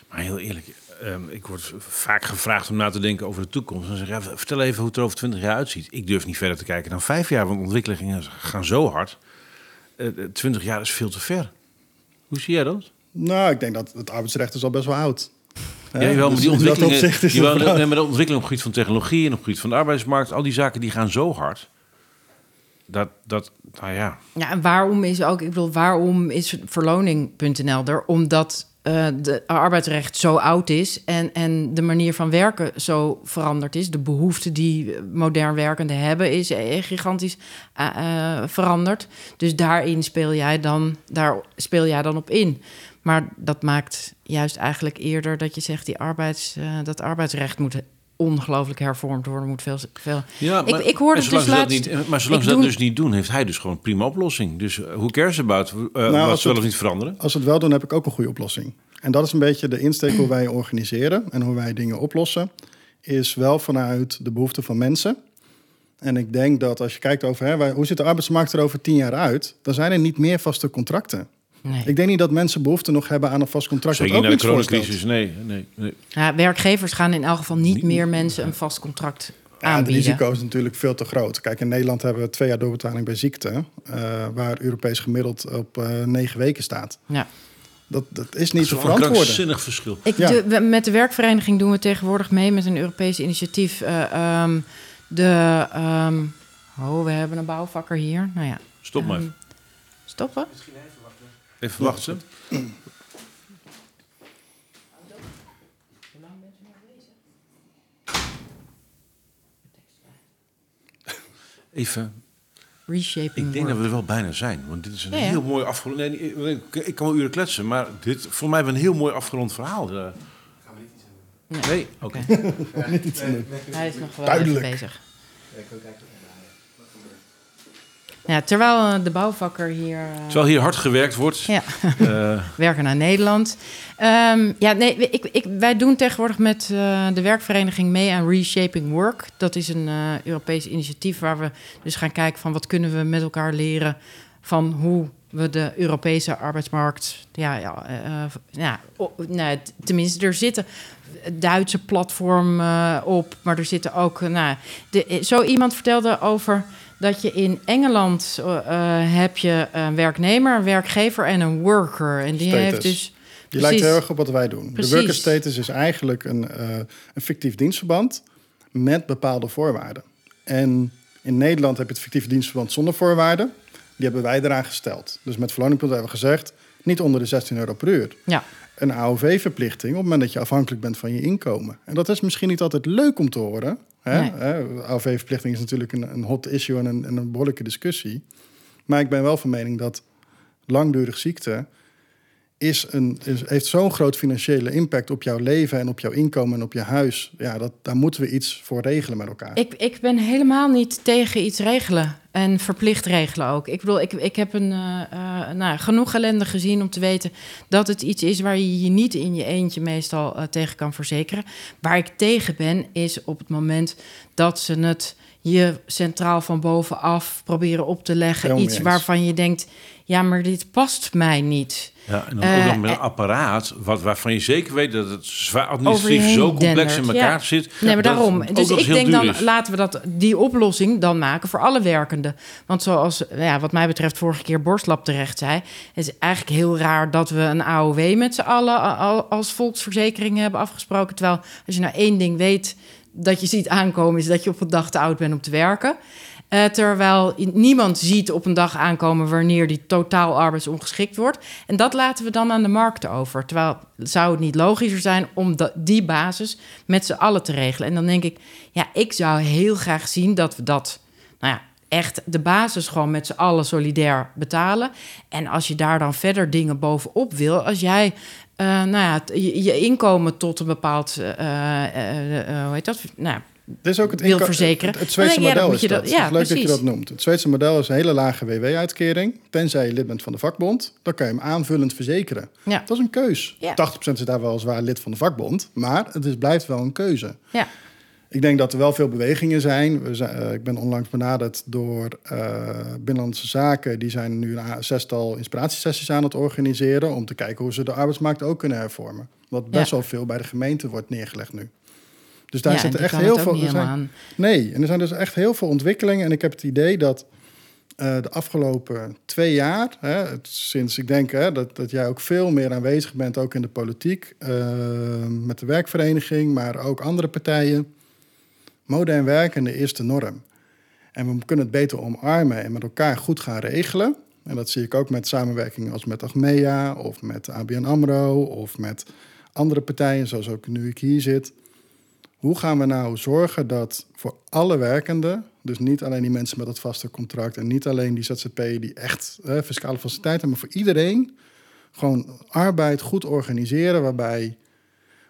Maar heel eerlijk, ehm, ik word vaak gevraagd om na te denken over de toekomst. Dan zeg ja, vertel even hoe het er over 20 jaar uitziet. Ik durf niet verder te kijken dan vijf jaar, want ontwikkelingen gaan zo hard. Eh, eh, 20 jaar is veel te ver. Hoe zie jij dat? Nou, ik denk dat het arbeidsrecht is al best wel oud. Ja, jawel, maar Dus die ontwikkelingen, nee, maar de ontwikkeling op het gebied van technologie en op het gebied van de arbeidsmarkt, al die zaken die gaan zo hard. Dat, dat nou ja, Ja, en waarom is ook, ik bedoel, waarom is verloning.nl er? Omdat uh, de arbeidsrecht zo oud is en, en de manier van werken zo veranderd is. De behoefte die modern werkenden hebben is eh, gigantisch uh, veranderd. Dus daarin speel jij dan, daar speel jij dan op in. Maar dat maakt juist eigenlijk eerder dat je zegt die arbeids, dat arbeidsrecht moet ongelooflijk hervormd worden. Moet veel, veel... Ja, maar, ik, ik hoorde het dus laatst... Niet, maar zolang ze dat dus niet doen, heeft hij dus gewoon een prima oplossing. Dus hoe cares about uh, nou, wat wel of niet veranderen? Als ze het wel doen, heb ik ook een goede oplossing. En dat is een beetje de insteek hoe wij organiseren en hoe wij dingen oplossen. Is wel vanuit de behoeften van mensen. En ik denk dat als je kijkt over hè, hoe ziet de arbeidsmarkt er over tien jaar uit, dan zijn er niet meer vaste contracten. Nee. Ik denk niet dat mensen behoefte nog hebben aan een vast contract. Zeker ook na de coronacrisis, nee, nee, nee. Ja, werkgevers gaan in elk geval niet, meer mensen een vast contract ja, aanbieden. Het risico is natuurlijk veel te groot. Kijk, in Nederland hebben we twee jaar doorbetaling bij ziekte, uh, waar Europees gemiddeld op uh, negen weken staat. Ja. Dat, dat is niet te verantwoorden. Een zinnig verschil. Ik, de, met de werkvereniging doen we tegenwoordig mee met een Europees initiatief. Uh, um, de, um, oh, we hebben een bouwvakker hier. Nou ja. Stop maar. Um, stoppen? Misschien even. Even wachten. Even reshaping Ik denk dat we er wel bijna zijn. Want dit is een heel mooi afgerond... Nee, ik kan wel uren kletsen, maar dit voor mij een heel mooi afgerond verhaal. Uh, Nee, nee? oké. Okay. Hij is nog wel Duidelijk. bezig. Ja, ik wil kijken. Ja, terwijl eh, de bouwvakker hier... Uh, terwijl hier hard gewerkt wordt. Ja, uh. werken naar Nederland. Um, ja, nee, ik, ik, wij doen tegenwoordig met uh, de werkvereniging mee aan Reshaping Work. Dat is een Europees initiatief waar we dus gaan kijken van... wat kunnen we met elkaar leren van hoe we de Europese arbeidsmarkt... Ja, ja, ja nou, tenminste, er zitten Duitse platform op, maar er zitten ook... nou, de, zo iemand vertelde over dat je in Engeland uh, heb je een werknemer, een werkgever en een worker. En die heeft dus. Die lijkt heel erg op wat wij doen. De worker status is eigenlijk een, uh, een fictief dienstverband met bepaalde voorwaarden. En in Nederland heb je het fictieve dienstverband zonder voorwaarden. Die hebben wij eraan gesteld. Dus met verloningpunt hebben we gezegd, niet onder de 16 euro per uur. Ja. Een AOV-verplichting op het moment dat je afhankelijk bent van je inkomen. En dat is misschien niet altijd leuk om te horen. AOV-verplichting is natuurlijk een, een hot issue en een, en een behoorlijke discussie. Maar ik ben wel van mening dat langdurig ziekte is een, is, heeft zo'n groot financiële impact op jouw leven en op jouw inkomen en op je huis. Ja, dat, daar moeten we iets voor regelen met elkaar. Ik, ik ben helemaal niet tegen iets regelen en verplicht regelen ook. Ik bedoel, ik, ik heb een, uh, uh, nou, genoeg ellende gezien om te weten dat het iets is waar je je niet in je eentje meestal uh, tegen kan verzekeren. Waar ik tegen ben, is op het moment dat ze het je centraal van bovenaf proberen op te leggen. Iets waarvan je denkt, ja, maar dit past mij niet. Ja, en dan ook nog met een apparaat wat, waarvan je zeker weet dat het zwaar administratief zo complex in elkaar zit. Nee, maar daarom. Dus ik denk dan laten we dat, die oplossing dan maken voor alle werkenden. Want zoals ja, wat mij betreft vorige keer Borstlap terecht zei, het is eigenlijk heel raar dat we een AOW met z'n allen als volksverzekering hebben afgesproken. Terwijl als je nou één ding weet dat je ziet aankomen, is dat je op een dag te oud bent om te werken. Uh, terwijl niemand ziet op een dag aankomen wanneer die totaal arbeidsongeschikt wordt. En dat laten we dan aan de markt over. Terwijl zou het niet logischer zijn om die basis met z'n allen te regelen. En dan denk ik, ja, ik zou heel graag zien dat we dat, nou ja, echt de basis gewoon met z'n allen solidair betalen. En als je daar dan verder dingen bovenop wil, als jij uh, nou ja, je, inkomen tot een bepaald, uh, uh, hoe heet dat? Nou, dit is ook het wil verzekeren. Het, het Zweedse model is dat. Ja, leuk dat je dat noemt. Het Zweedse model is een hele lage WW-uitkering. Tenzij je lid bent van de vakbond, dan kan je hem aanvullend verzekeren. Ja. Dat is een keus. Ja. 80% is daar wel zwaar lid van de vakbond, maar het is, blijft wel een keuze. Ja. Ik denk dat er wel veel bewegingen zijn. We zijn uh, ik ben onlangs benaderd door uh, Binnenlandse Zaken. Die zijn nu een zestal inspiratiesessies aan het organiseren... om te kijken hoe ze de arbeidsmarkt ook kunnen hervormen. Wat best wel veel bij de gemeente wordt neergelegd nu. Dus daar ja, zitten echt heel veel. Zijn, nee, en er zijn dus echt heel veel ontwikkelingen. En ik heb het idee dat uh, de afgelopen twee jaar, hè, sinds ik denk hè, dat, dat jij ook veel meer aanwezig bent, ook in de politiek, met de werkvereniging, maar ook andere partijen. Modern werken is de norm. En we kunnen het beter omarmen en met elkaar goed gaan regelen. En dat zie ik ook met samenwerkingen als met Achmea of met ABN AMRO of met andere partijen, zoals ook nu ik hier zit. Hoe gaan we nou zorgen dat voor alle werkenden, dus niet alleen die mensen met dat vaste contract en niet alleen die ZZP die echt fiscale faciliteiten, maar voor iedereen gewoon arbeid goed organiseren waarbij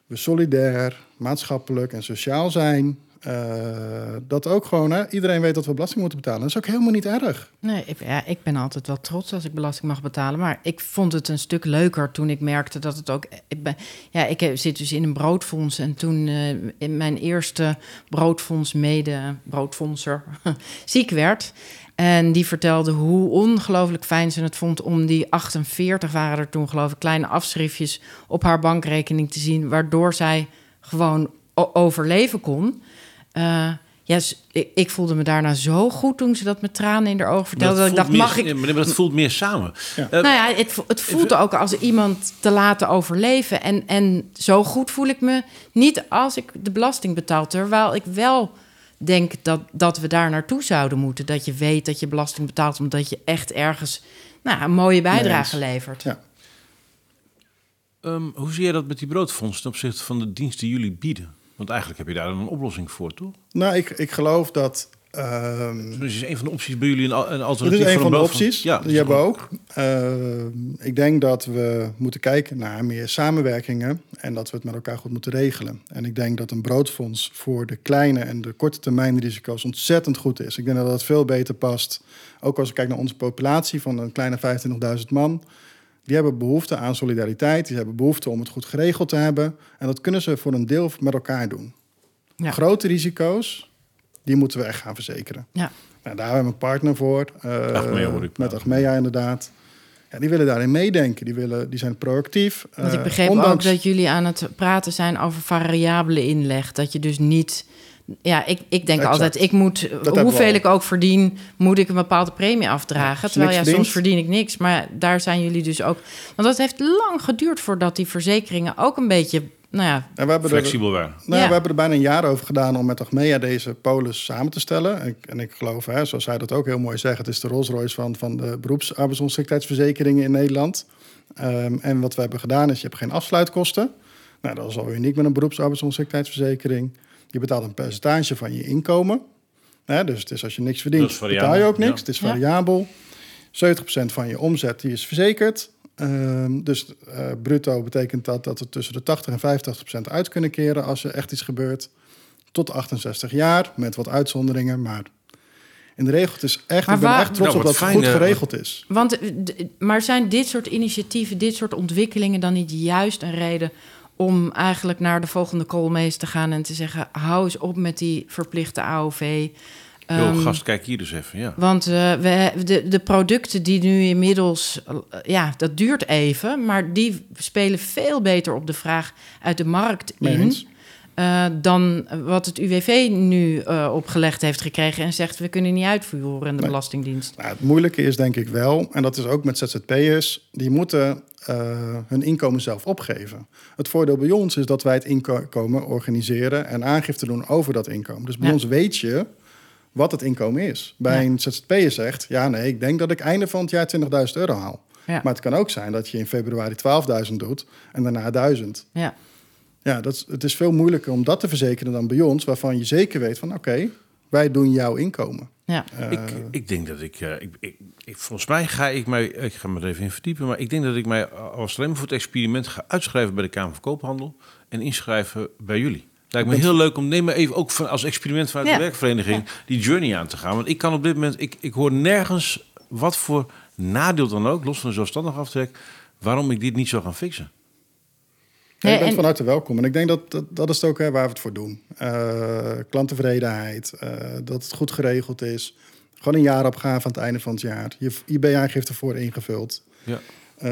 we solidair, maatschappelijk en sociaal zijn. Uh, dat ook gewoon, hè, iedereen weet dat we belasting moeten betalen. Dat is ook helemaal niet erg. Nee, ik, ja, ik ben altijd wel trots als ik belasting mag betalen. Maar ik vond het een stuk leuker toen ik merkte dat het ook. Ik ja, ik zit dus in een broodfonds. En toen uh, in mijn eerste broodfonds mede broodfondser ziek werd. En die vertelde hoe ongelooflijk fijn ze het vond om die 48 waren er toen, geloof ik, kleine afschriftjes op haar bankrekening te zien, waardoor zij gewoon overleven kon. Uh, ja, ik, ik, voelde me daarna zo goed toen ze dat met tranen in haar ogen vertelde. Dat, dat ik dacht, meer, mag ik... Maar dat voelt meer samen. Ja. Uh, nou ja, het, het voelt ook als iemand te laten overleven. En, en zo goed voel ik me niet als ik de belasting betaal. Terwijl ik wel denk dat, dat we daar naartoe zouden moeten. Dat je weet dat je belasting betaalt... omdat je echt ergens nou, een mooie bijdrage nee, levert. Ja. Um, hoe zie je dat met die broodfonds... ten opzichte van de dienst die jullie bieden? Want eigenlijk heb je daar een oplossing voor, toch? Nou, ik, ik geloof dat. Um, dus is een van de opties bij jullie een, een alternatief? Het is een van de opties. Ja, die hebben we ook. Uh, ik denk dat we moeten kijken naar meer samenwerkingen en dat we het met elkaar goed moeten regelen. En ik denk dat een broodfonds voor de kleine en de korte termijn risico's ontzettend goed is. Ik denk dat dat veel beter past. Ook als ik kijk naar onze populatie van een kleine 25.000 man die hebben behoefte aan solidariteit. Die hebben behoefte om het goed geregeld te hebben. En dat kunnen ze voor een deel met elkaar doen. Ja. Grote risico's, die moeten we echt gaan verzekeren. Ja. Nou, daar hebben we een partner voor. Uh, Achmea, ik met Achmea inderdaad. Ja, die willen daarin meedenken. Die, willen, die zijn proactief. Want ik eh, ondanks... ook dat jullie aan het praten zijn over variabele inleg. Dat je dus niet ja, ik, ik denk altijd, ik moet, hoeveel ik ook verdien, moet ik een bepaalde premie afdragen. Terwijl ja, soms verdien ik niks. Maar daar zijn jullie dus ook. Want dat heeft lang geduurd voordat die verzekeringen ook een beetje nou ja, en we hebben flexibel waren. Nou, We hebben er bijna een jaar over gedaan om met Achmea deze polis samen te stellen. En ik, en ik geloof, hè, zoals zij dat ook heel mooi zegt, het is de Rolls Royce van, van de beroepsarbeidsongeschiktheidsverzekeringen in Nederland. Um, en wat we hebben gedaan is, je hebt geen afsluitkosten. Nou, dat is al uniek met een beroepsarbeidsongeschiktheidsverzekering. Je betaalt een percentage van je inkomen. dus het is als je niks verdient, betaal je ook niks. Het is variabel. 70% van je omzet die is verzekerd. Uh, dus uh, bruto betekent dat dat we tussen de 80 en 85% uit kunnen keren als er echt iets gebeurt. Tot 68 jaar, met wat uitzonderingen. Maar in de regel het is echt, maar ik ben echt trots nou, op dat het goed geregeld is. Want, maar zijn dit soort initiatieven, dit soort ontwikkelingen dan niet juist een reden om eigenlijk naar de volgende koolmees te gaan en te zeggen: hou eens op met die verplichte AOV. Um, Yo, gast, kijk hier dus even. Ja. Want uh, we, de, de producten die nu inmiddels, uh, ja, dat duurt even, maar die spelen veel beter op de vraag uit de markt in. Uh, dan wat het UWV nu opgelegd heeft gekregen en zegt: we kunnen niet uitvoeren in de Belastingdienst. Nou, het moeilijke is denk ik wel, en dat is ook met ZZP'ers, die moeten uh, hun inkomen zelf opgeven. Het voordeel bij ons is dat wij het inkomen organiseren en aangifte doen over dat inkomen. Dus bij ons weet je wat het inkomen is. Bij een ZZP'er zegt, ja nee, ik denk dat ik einde van het jaar 20.000 euro haal. Maar het kan ook zijn dat je in februari 12.000 doet en daarna 1000. Ja. Ja, dat is, het is veel moeilijker om dat te verzekeren dan bij ons, waarvan je zeker weet van oké, wij doen jouw inkomen. Ja. Uh, ik, ik denk dat ik, uh, ik, ik, ik, volgens mij ga ik mij, ik ga me er even in verdiepen, maar ik denk dat ik mij als alleen voor het experiment ga uitschrijven bij de Kamer van Koophandel en inschrijven bij jullie. Lijkt me heel leuk om neem maar even ook van, als experiment vanuit ja. de werkvereniging die journey aan te gaan. Want ik kan op dit moment, ik, ik hoor nergens wat voor nadeel dan ook, los van een zelfstandig aftrek, waarom ik dit niet zou gaan fixen. Ja, je bent vanuit de welkom. En ik denk dat dat, dat is het ook hè, waar we het voor doen. Uh, klanttevredenheid, uh, dat het goed geregeld is. Gewoon een jaaropgave aan het einde van het jaar. Je IB-aangifte voor ingevuld. Ja. Uh,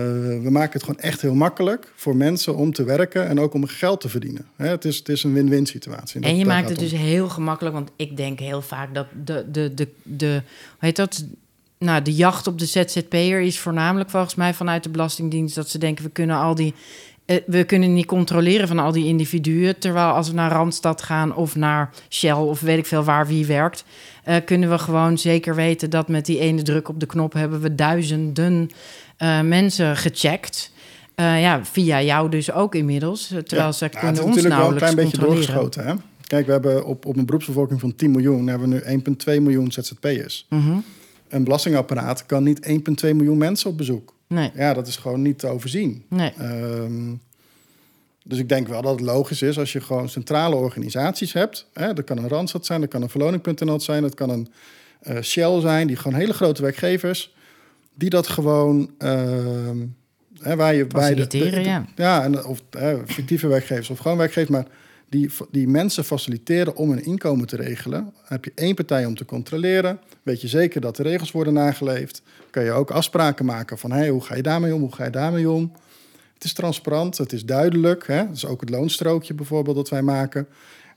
we maken het gewoon echt heel makkelijk voor mensen om te werken en ook om geld te verdienen. Hè, het, is, het is een win-win situatie. En, je maakt het dus heel gemakkelijk, want ik denk heel vaak dat de, de, de, de hoe heet dat, nou, de jacht op de ZZP'er is voornamelijk volgens mij vanuit de Belastingdienst dat ze denken we kunnen al die eh, we kunnen niet controleren van al die individuen. Terwijl als we naar Randstad gaan of naar Shell of weet ik veel waar wie werkt, eh, kunnen we gewoon zeker weten dat met die ene druk op de knop hebben we duizenden uh, mensen gecheckt. Uh, ja, via jou dus ook inmiddels. Terwijl Ja. ze kunnen het is ons natuurlijk wel een klein beetje doorgeschoten. Hè? Kijk, we hebben op, op een beroepsbevolking van 10 miljoen... hebben we nu 1,2 miljoen ZZP'ers. Mhm. Een belastingapparaat kan niet 1,2 miljoen mensen op bezoek. Nee, Ja, dat is gewoon niet te overzien. nee. Ehm, dus ik denk wel dat het logisch is als je gewoon centrale organisaties hebt. Hè, dat kan een Randstad zijn, dat kan een Verloning.nl zijn, dat kan een eh, Shell zijn, die gewoon hele grote werkgevers, die dat gewoon. ehm, hè, waar je bij de, ja. ja, en, of hè, fictieve werkgevers of gewoon werkgevers, maar die, die mensen faciliteren om hun inkomen te regelen. Dan heb je één partij om te controleren. Weet je zeker dat de regels worden nageleefd. Kan je ook afspraken maken van hey, hoe ga je daarmee om, hoe ga je daarmee om. Het is transparant, het is duidelijk. Hè? Dat is ook het loonstrookje bijvoorbeeld dat wij maken.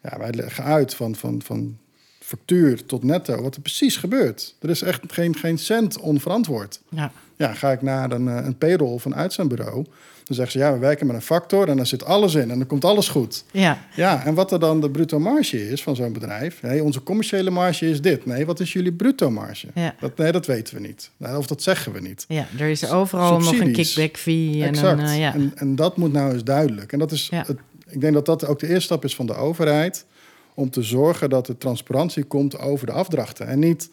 Ja, wij leggen uit van, van, van factuur tot netto wat er precies gebeurt. Er is echt geen, geen cent onverantwoord. Ja. Ja, ga ik naar een, eh, een payroll of een uitzendbureau... dan zeggen ze ja, we werken met een factor en daar zit alles in... en dan komt alles goed. ja, Ja, en wat er dan de bruto marge is van zo'n bedrijf... Nee, onze commerciële marge is dit. Nee, wat is jullie bruto marge? Ja. Dat, nee, dat weten we niet. Of dat zeggen we niet. ja, er is overal nog een kickback fee. En exact. Een, eh, ja. en, en dat moet nou eens duidelijk. En dat is Ja. het, ik denk dat dat ook de eerste stap is van de overheid... om te zorgen dat er transparantie komt over de afdrachten. En niet...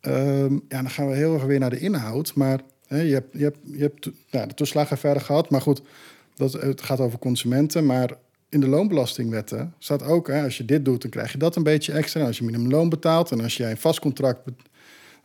ehm, ja, dan gaan we heel erg weer naar de inhoud. Maar je hebt, je hebt, je hebt nou, de toeslagenaffaire gehad. Maar goed, dat, het gaat over consumenten. Maar in de loonbelastingwetten staat ook... Hè, als je dit doet, dan krijg je dat een beetje extra. En als je minimumloon betaalt en als jij een vast contract...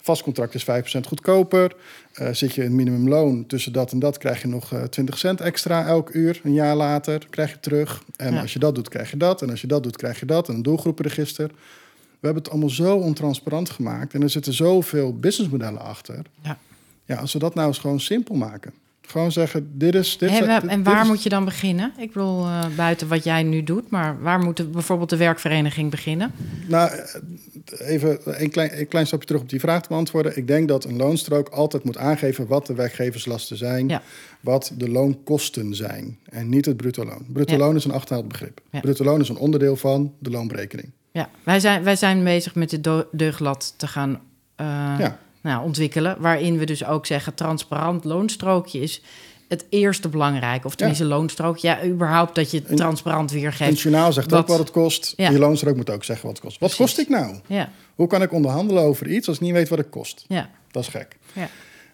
Vast contract is 5% goedkoper. Eh, zit je in minimumloon tussen dat en dat, krijg je nog eh 20 cent extra elk uur. Een jaar later krijg je terug. En Ja. als je dat doet, krijg je dat. En als je dat doet, krijg je dat. En een doelgroepenregister. We hebben het allemaal zo ontransparant gemaakt. En er zitten zoveel businessmodellen achter. Ja. Ja, als we dat nou eens gewoon simpel maken. Gewoon zeggen, dit is... Dit En, waar moet je dan beginnen? Ik bedoel, eh, buiten wat jij nu doet, maar waar moet de- bijvoorbeeld de werkvereniging beginnen? Nou, eh, even een klein, een klein stapje terug op die vraag te beantwoorden. Ik denk dat een loonstrook altijd moet aangeven wat de werkgeverslasten zijn, Ja. wat de loonkosten zijn en niet het bruto loon. Bruto Ja. loon is een achterhaald begrip. Ja. Bruto loon is een onderdeel van de loonberekening. Ja, wij zijn, wij zijn bezig met dit do- deugdblad te gaan eh, Ja. Nou, ontwikkelen. Waarin we dus ook zeggen, transparant loonstrookje is het eerste belangrijk. Of tenminste loonstrookje. Ja, überhaupt dat je het transparant En het weergeeft. journaal zegt Wat- ook wat het kost. Ja. Je loonstrook moet ook zeggen wat het kost. Wat Precies. kost ik nou? Ja, Hoe kan ik onderhandelen over iets als ik niet weet wat het kost? ja, Dat is gek. ja.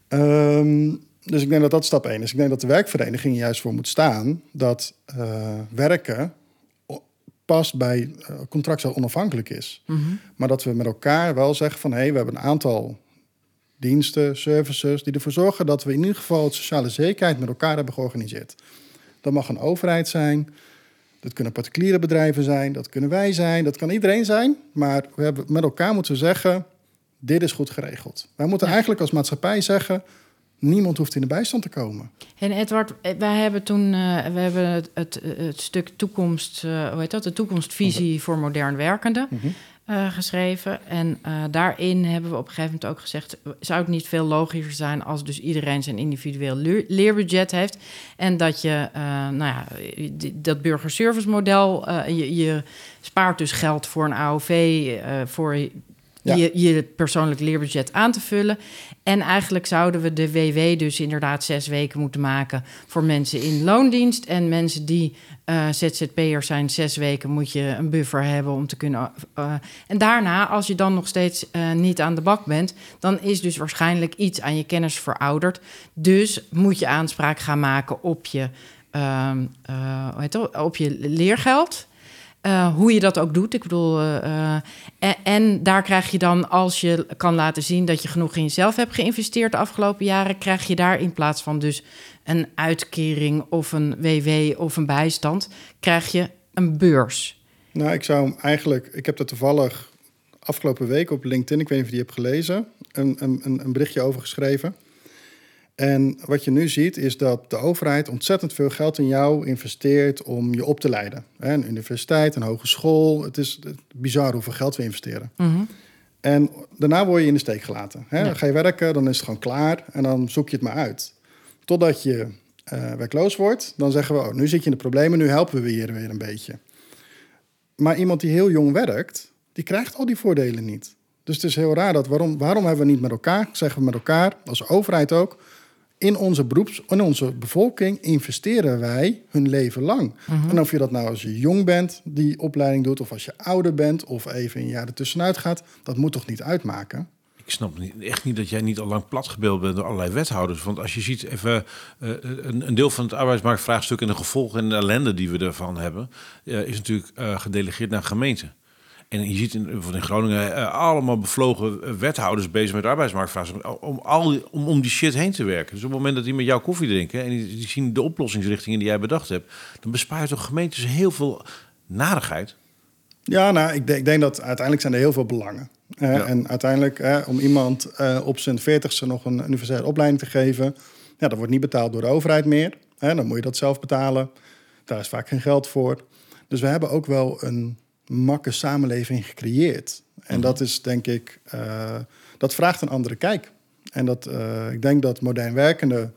Ehm, dus ik denk dat dat stap één is. Ik denk dat de werkvereniging juist voor moet staan dat eh, werken past bij eh contract onafhankelijk is. Mhm. Maar dat we met elkaar wel zeggen van hé, hey, we hebben een aantal diensten, services die ervoor zorgen dat we in ieder geval het sociale zekerheid met elkaar hebben georganiseerd. Dat mag een overheid zijn, dat kunnen particuliere bedrijven zijn, dat kunnen wij zijn, dat kan iedereen zijn. Maar we hebben, met elkaar moeten we zeggen, dit is goed geregeld. Wij moeten Ja. eigenlijk als maatschappij zeggen, niemand hoeft in de bijstand te komen. En Edward, eh, wij hebben toen eh, we hebben het, het, het stuk toekomst, eh, hoe heet dat? De toekomstvisie voor modern werkenden eh, geschreven. En eh, daarin hebben we op een gegeven moment ook gezegd: zou het niet veel logischer zijn als dus iedereen zijn individueel leer- leerbudget heeft en dat je, eh, nou ja, dat burgerservice model, je, je spaart dus geld voor een AOV, voor Je, je persoonlijk leerbudget aan te vullen. En eigenlijk zouden we de WW dus inderdaad zes weken moeten maken voor mensen in loondienst. En mensen die eh ZZP'er zijn, zes weken moet je een buffer hebben om te kunnen. eh, en daarna, als je dan nog steeds eh, niet aan de bak bent, dan is dus waarschijnlijk iets aan je kennis verouderd. Dus moet je aanspraak gaan maken op je, ehm, eh, op je leergeld. Eh, hoe je dat ook doet. Ik bedoel, eh, eh, en, daar krijg je dan, als je kan laten zien dat je genoeg in jezelf hebt geïnvesteerd de afgelopen jaren, krijg je daar in plaats van dus een uitkering of een WW of een bijstand, krijg je een beurs. Nou, ik zou eigenlijk, ik heb er toevallig afgelopen week op LinkedIn, ik weet niet of je die hebt gelezen, een, een een berichtje over geschreven. En wat je nu ziet is dat de overheid ontzettend veel geld in jou investeert om je op te leiden. Een universiteit, een hogeschool. Het is bizar hoeveel geld we investeren. En daarna word je in de steek gelaten. Hè? Ja. Dan ga je werken, dan is het gewoon klaar en dan zoek je het maar uit. Totdat je eh werkloos wordt, dan zeggen we, oh, nu zit je in de problemen, nu helpen we hier weer een beetje. Maar iemand die heel jong werkt, die krijgt al die voordelen niet. Dus het is heel raar dat waarom, waarom hebben we niet met elkaar, zeggen we met elkaar, als overheid ook, in onze beroeps, in onze bevolking investeren wij hun leven lang. En of je dat nou als je jong bent, die opleiding doet, of als je ouder bent, of even een jaar ertussenuit gaat, dat moet toch niet uitmaken? Ik snap niet, echt niet dat jij niet al lang platgebeeld bent door allerlei wethouders. Want als je ziet even eh, een, een deel van het arbeidsmarktvraagstuk en de gevolgen en de ellende die we ervan hebben, eh, is natuurlijk eh, gedelegeerd naar gemeenten. En je ziet in, in Groningen eh, allemaal bevlogen eh, wethouders bezig met arbeidsmarktvraagstukken om, al, om, om die shit heen te werken. Dus op het moment dat die met jou koffie drinken en die, die zien de oplossingsrichtingen die jij bedacht hebt, dan bespaar je toch gemeentes heel veel narigheid. Ja, nou, ik, denk- ik denk dat uiteindelijk zijn er heel veel belangen. Ja. En uiteindelijk, om iemand eh, op zijn veertigste nog een universele opleiding te geven, ja, dat wordt niet betaald door de overheid meer. Dan moet je dat zelf betalen. Daar is vaak geen geld voor. Dus we hebben ook wel een makke samenleving gecreëerd. En dat is denk ik, eh, dat vraagt een andere kijk. En dat, eh, ik denk dat modern werkenden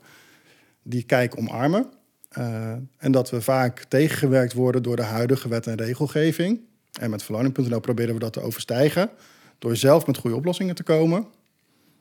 die kijk omarmen. Eh, en dat we vaak tegengewerkt worden door de huidige wet en regelgeving. En met verloning.nl proberen we dat te overstijgen. Door zelf met goede oplossingen te komen.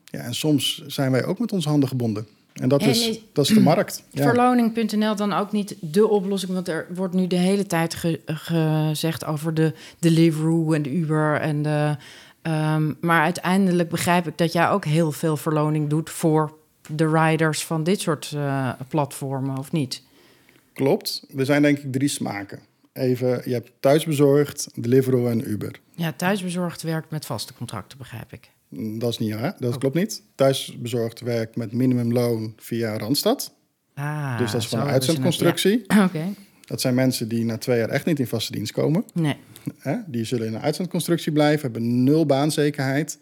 Ja, en soms zijn wij ook met onze handen gebonden. En dat, En is, is- dat is de markt. Ja. Verloning.nl dan ook niet de oplossing? Want er wordt nu de hele tijd ge- gezegd over de Deliveroo en de Uber. En de, ehm, maar uiteindelijk begrijp ik dat jij ook heel veel verloning doet voor de riders van dit soort eh, platformen, of niet? Klopt. Er zijn denk ik drie smaken. Even, je hebt thuisbezorgd, Deliveroo en Uber. Ja, thuisbezorgd werkt met vaste contracten, begrijp ik. Dat is niet waar. Dat klopt niet. Thuisbezorgd werkt met minimumloon via Randstad. Ah, dus dat is gewoon een uitzendconstructie. ja. Oké, Dat zijn mensen die na twee jaar echt niet in vaste dienst komen. nee. Die zullen in een uitzendconstructie blijven, hebben nul baanzekerheid.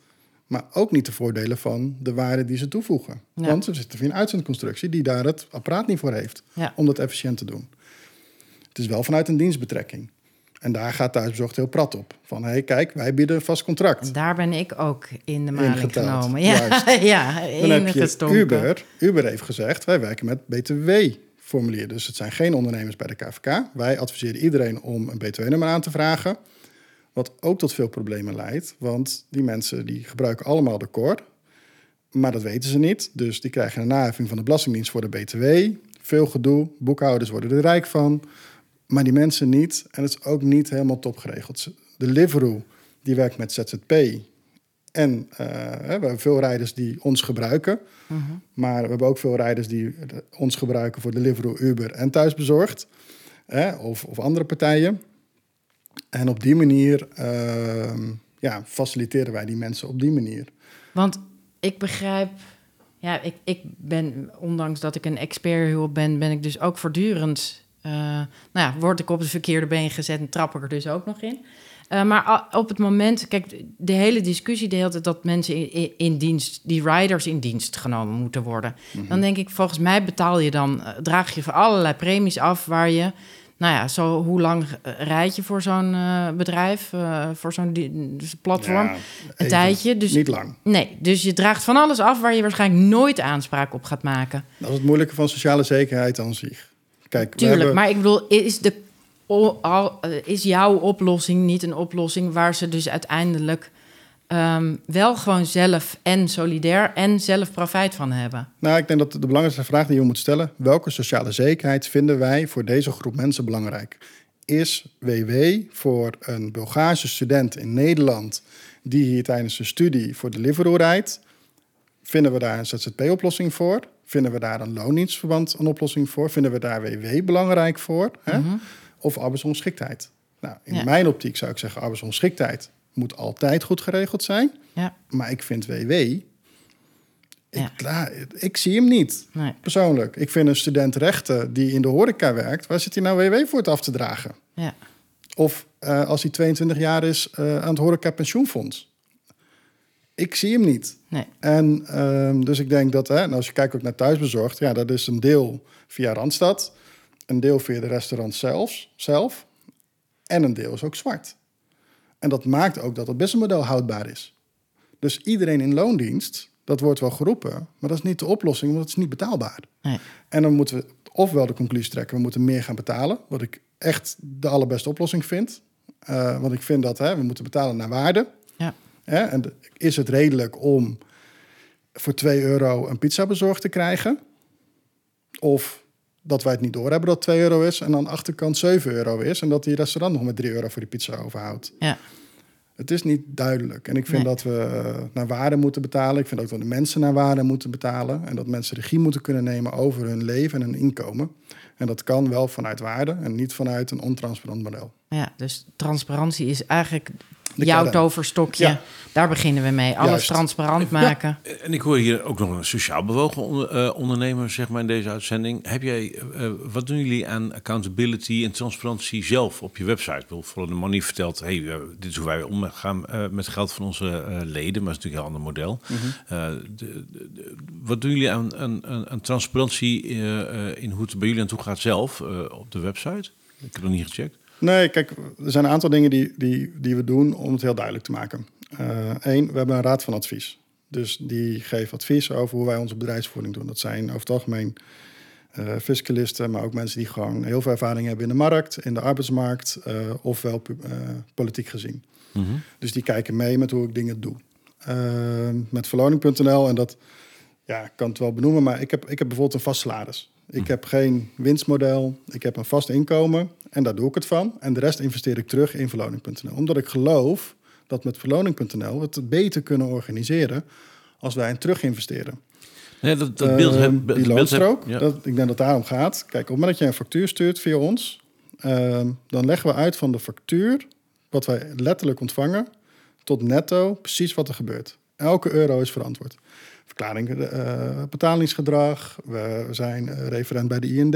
Maar ook niet de voordelen van de waarde die ze toevoegen. Ja. Want ze zitten via een uitzendconstructie die daar het apparaat niet voor heeft. Ja. Om dat efficiënt te doen. Het is wel vanuit een dienstbetrekking. En daar gaat thuisbezorgd heel prat op. Van, hé, hey, kijk, wij bieden een vast contract. En daar ben ik ook in de maling genomen. Ja, ja Dan heb je. Uber. Uber heeft gezegd, wij werken met BTW-formulier. Dus het zijn geen ondernemers bij de KVK. Wij adviseren iedereen om een BTW-nummer aan te vragen. Wat ook tot veel problemen leidt. Want die mensen die gebruiken allemaal de core. Maar dat weten ze niet. Dus die krijgen een naheffing van de Belastingdienst voor de BTW. Veel gedoe. Boekhouders worden er rijk van. Maar die mensen niet. En het is ook niet helemaal top geregeld. De Deliveroo, die werkt met ZZP. En eh, we hebben veel rijders die ons gebruiken. Maar we hebben ook veel rijders die ons gebruiken voor Deliveroo, Uber en thuisbezorgd. Hè, of, of andere partijen. En op die manier ehm, ja, faciliteren wij die mensen op die manier. Want ik begrijp, ja, ik, ik ben, ondanks dat ik een experthulp ben, ben ik dus ook voortdurend, eh, nou ja, word ik op het verkeerde been gezet en trap ik er dus ook nog in. Eh, maar op het moment, kijk, de hele discussie de hele tijd dat mensen in, in, in dienst, die riders in dienst genomen moeten worden. Dan denk ik, volgens mij betaal je dan, eh, draag je voor allerlei premies af waar je, nou ja, zo hoe lang rijd je voor zo'n bedrijf, voor zo'n dus platform? Ja, een tijdje. Dus Niet lang. Nee, dus je draagt van alles af waar je waarschijnlijk nooit aanspraak op gaat maken. Dat is het moeilijke van sociale zekerheid aan zich. Kijk, Tuurlijk, hebben- maar ik bedoel, is, de, eh, is jouw oplossing niet een oplossing waar ze dus uiteindelijk ehm, wel gewoon zelf en solidair en zelf profijt van hebben? Nou, ik denk dat de belangrijkste vraag die je moet stellen... welke sociale zekerheid vinden wij voor deze groep mensen belangrijk? Is WW voor een Bulgaarse student in Nederland... die hier tijdens zijn studie voor Deliveroo rijdt... vinden we daar een ZZP-oplossing voor? Vinden we daar een loondienstverband een oplossing voor? Vinden we daar WW belangrijk voor? Hè? Of arbeidsongeschiktheid? Nou, in Ja. mijn optiek zou ik zeggen... arbeidsongeschiktheid moet altijd goed geregeld zijn... Ja, maar ik vind WW. Ik, Ja. la- ik zie hem niet, nee, persoonlijk. Ik vind een student rechten die in de horeca werkt... waar zit hij nou WW voor het af te dragen? ja, Of eh, als hij 22 jaar is eh, aan het horeca pensioenfonds. Ik zie hem niet. nee. En ehm, dus ik denk dat, hè, en als je kijkt ook naar thuisbezorgd... ja, dat is een deel via Randstad... een deel via de restaurant zelf, zelf... en een deel is ook zwart. En dat maakt ook dat het businessmodel houdbaar is. Dus iedereen in loondienst, dat wordt wel geroepen... maar dat is niet de oplossing, want het is niet betaalbaar. nee. En dan moeten we ofwel de conclusie trekken, we moeten meer gaan betalen. Wat ik echt de allerbeste oplossing vind. Uh, want ik vind dat hè, we moeten betalen naar waarde. Ja. Hè? En is het redelijk om voor 2 euro een pizza bezorgd te krijgen? Of dat wij het niet doorhebben dat 2 euro is en aan de achterkant 7 euro is... en dat die restaurant nog met 3 euro voor die pizza overhoudt. Ja. Het is niet duidelijk. En ik vind Nee. dat we eh, naar waarde moeten betalen. Ik vind ook dat de mensen naar waarde moeten betalen. En dat mensen regie moeten kunnen nemen over hun leven en hun inkomen. En dat kan wel vanuit waarde en niet vanuit een ontransparant model. Ja, dus transparantie is eigenlijk De jouw toverstokje. Ja. Daar beginnen we mee. Alles Juist. transparant maken. En ik hoor hier ook nog een sociaal bewogen eh, ondernemer zeg maar, in deze uitzending. Heb jij, eh, eh, wat doen jullie aan accountability en transparantie zelf op je website? Bijvoorbeeld the Money vertelt, hey, dit is hoe wij omgaan eh, met geld van onze eh, leden. Maar dat is natuurlijk een heel ander model. Eh, de- de- de- wat doen jullie aan, aan, aan, aan transparantie eh, eh, in hoe het bij jullie aan toe gaat zelf eh, op de website? Ik heb nog niet gecheckt. Nee, kijk, er zijn een aantal dingen die, die, die we doen om het heel duidelijk te maken. Eén, we hebben een raad van advies. Dus die geeft advies over hoe wij onze bedrijfsvoering doen. Dat zijn over het algemeen eh, fiscalisten, maar ook mensen die gewoon heel veel ervaring hebben in de markt, in de arbeidsmarkt, eh, ofwel eh, politiek gezien. Dus die kijken mee met hoe ik dingen doe. Eh, met verloning.nl, en dat ja, ik kan het wel benoemen, maar ik heb, ik heb bijvoorbeeld een vast salaris. Ik heb geen winstmodel, ik heb een vast inkomen en daar doe ik het van. En de rest investeer ik terug in verloning.nl. Omdat ik geloof dat met verloning.nl we het beter kunnen organiseren als wij in terug investeren. Nee, dat, dat beeld heb, dat die beeld heb- loonstrook, ja. dat, ik denk dat het daarom gaat. Kijk, op het moment dat je een factuur stuurt via ons, ehm, dan leggen we uit van de factuur, wat wij letterlijk ontvangen, tot netto precies wat er gebeurt. Elke euro is verantwoord. Verklaring, eh, betalingsgedrag, we zijn eh, referent bij de IND.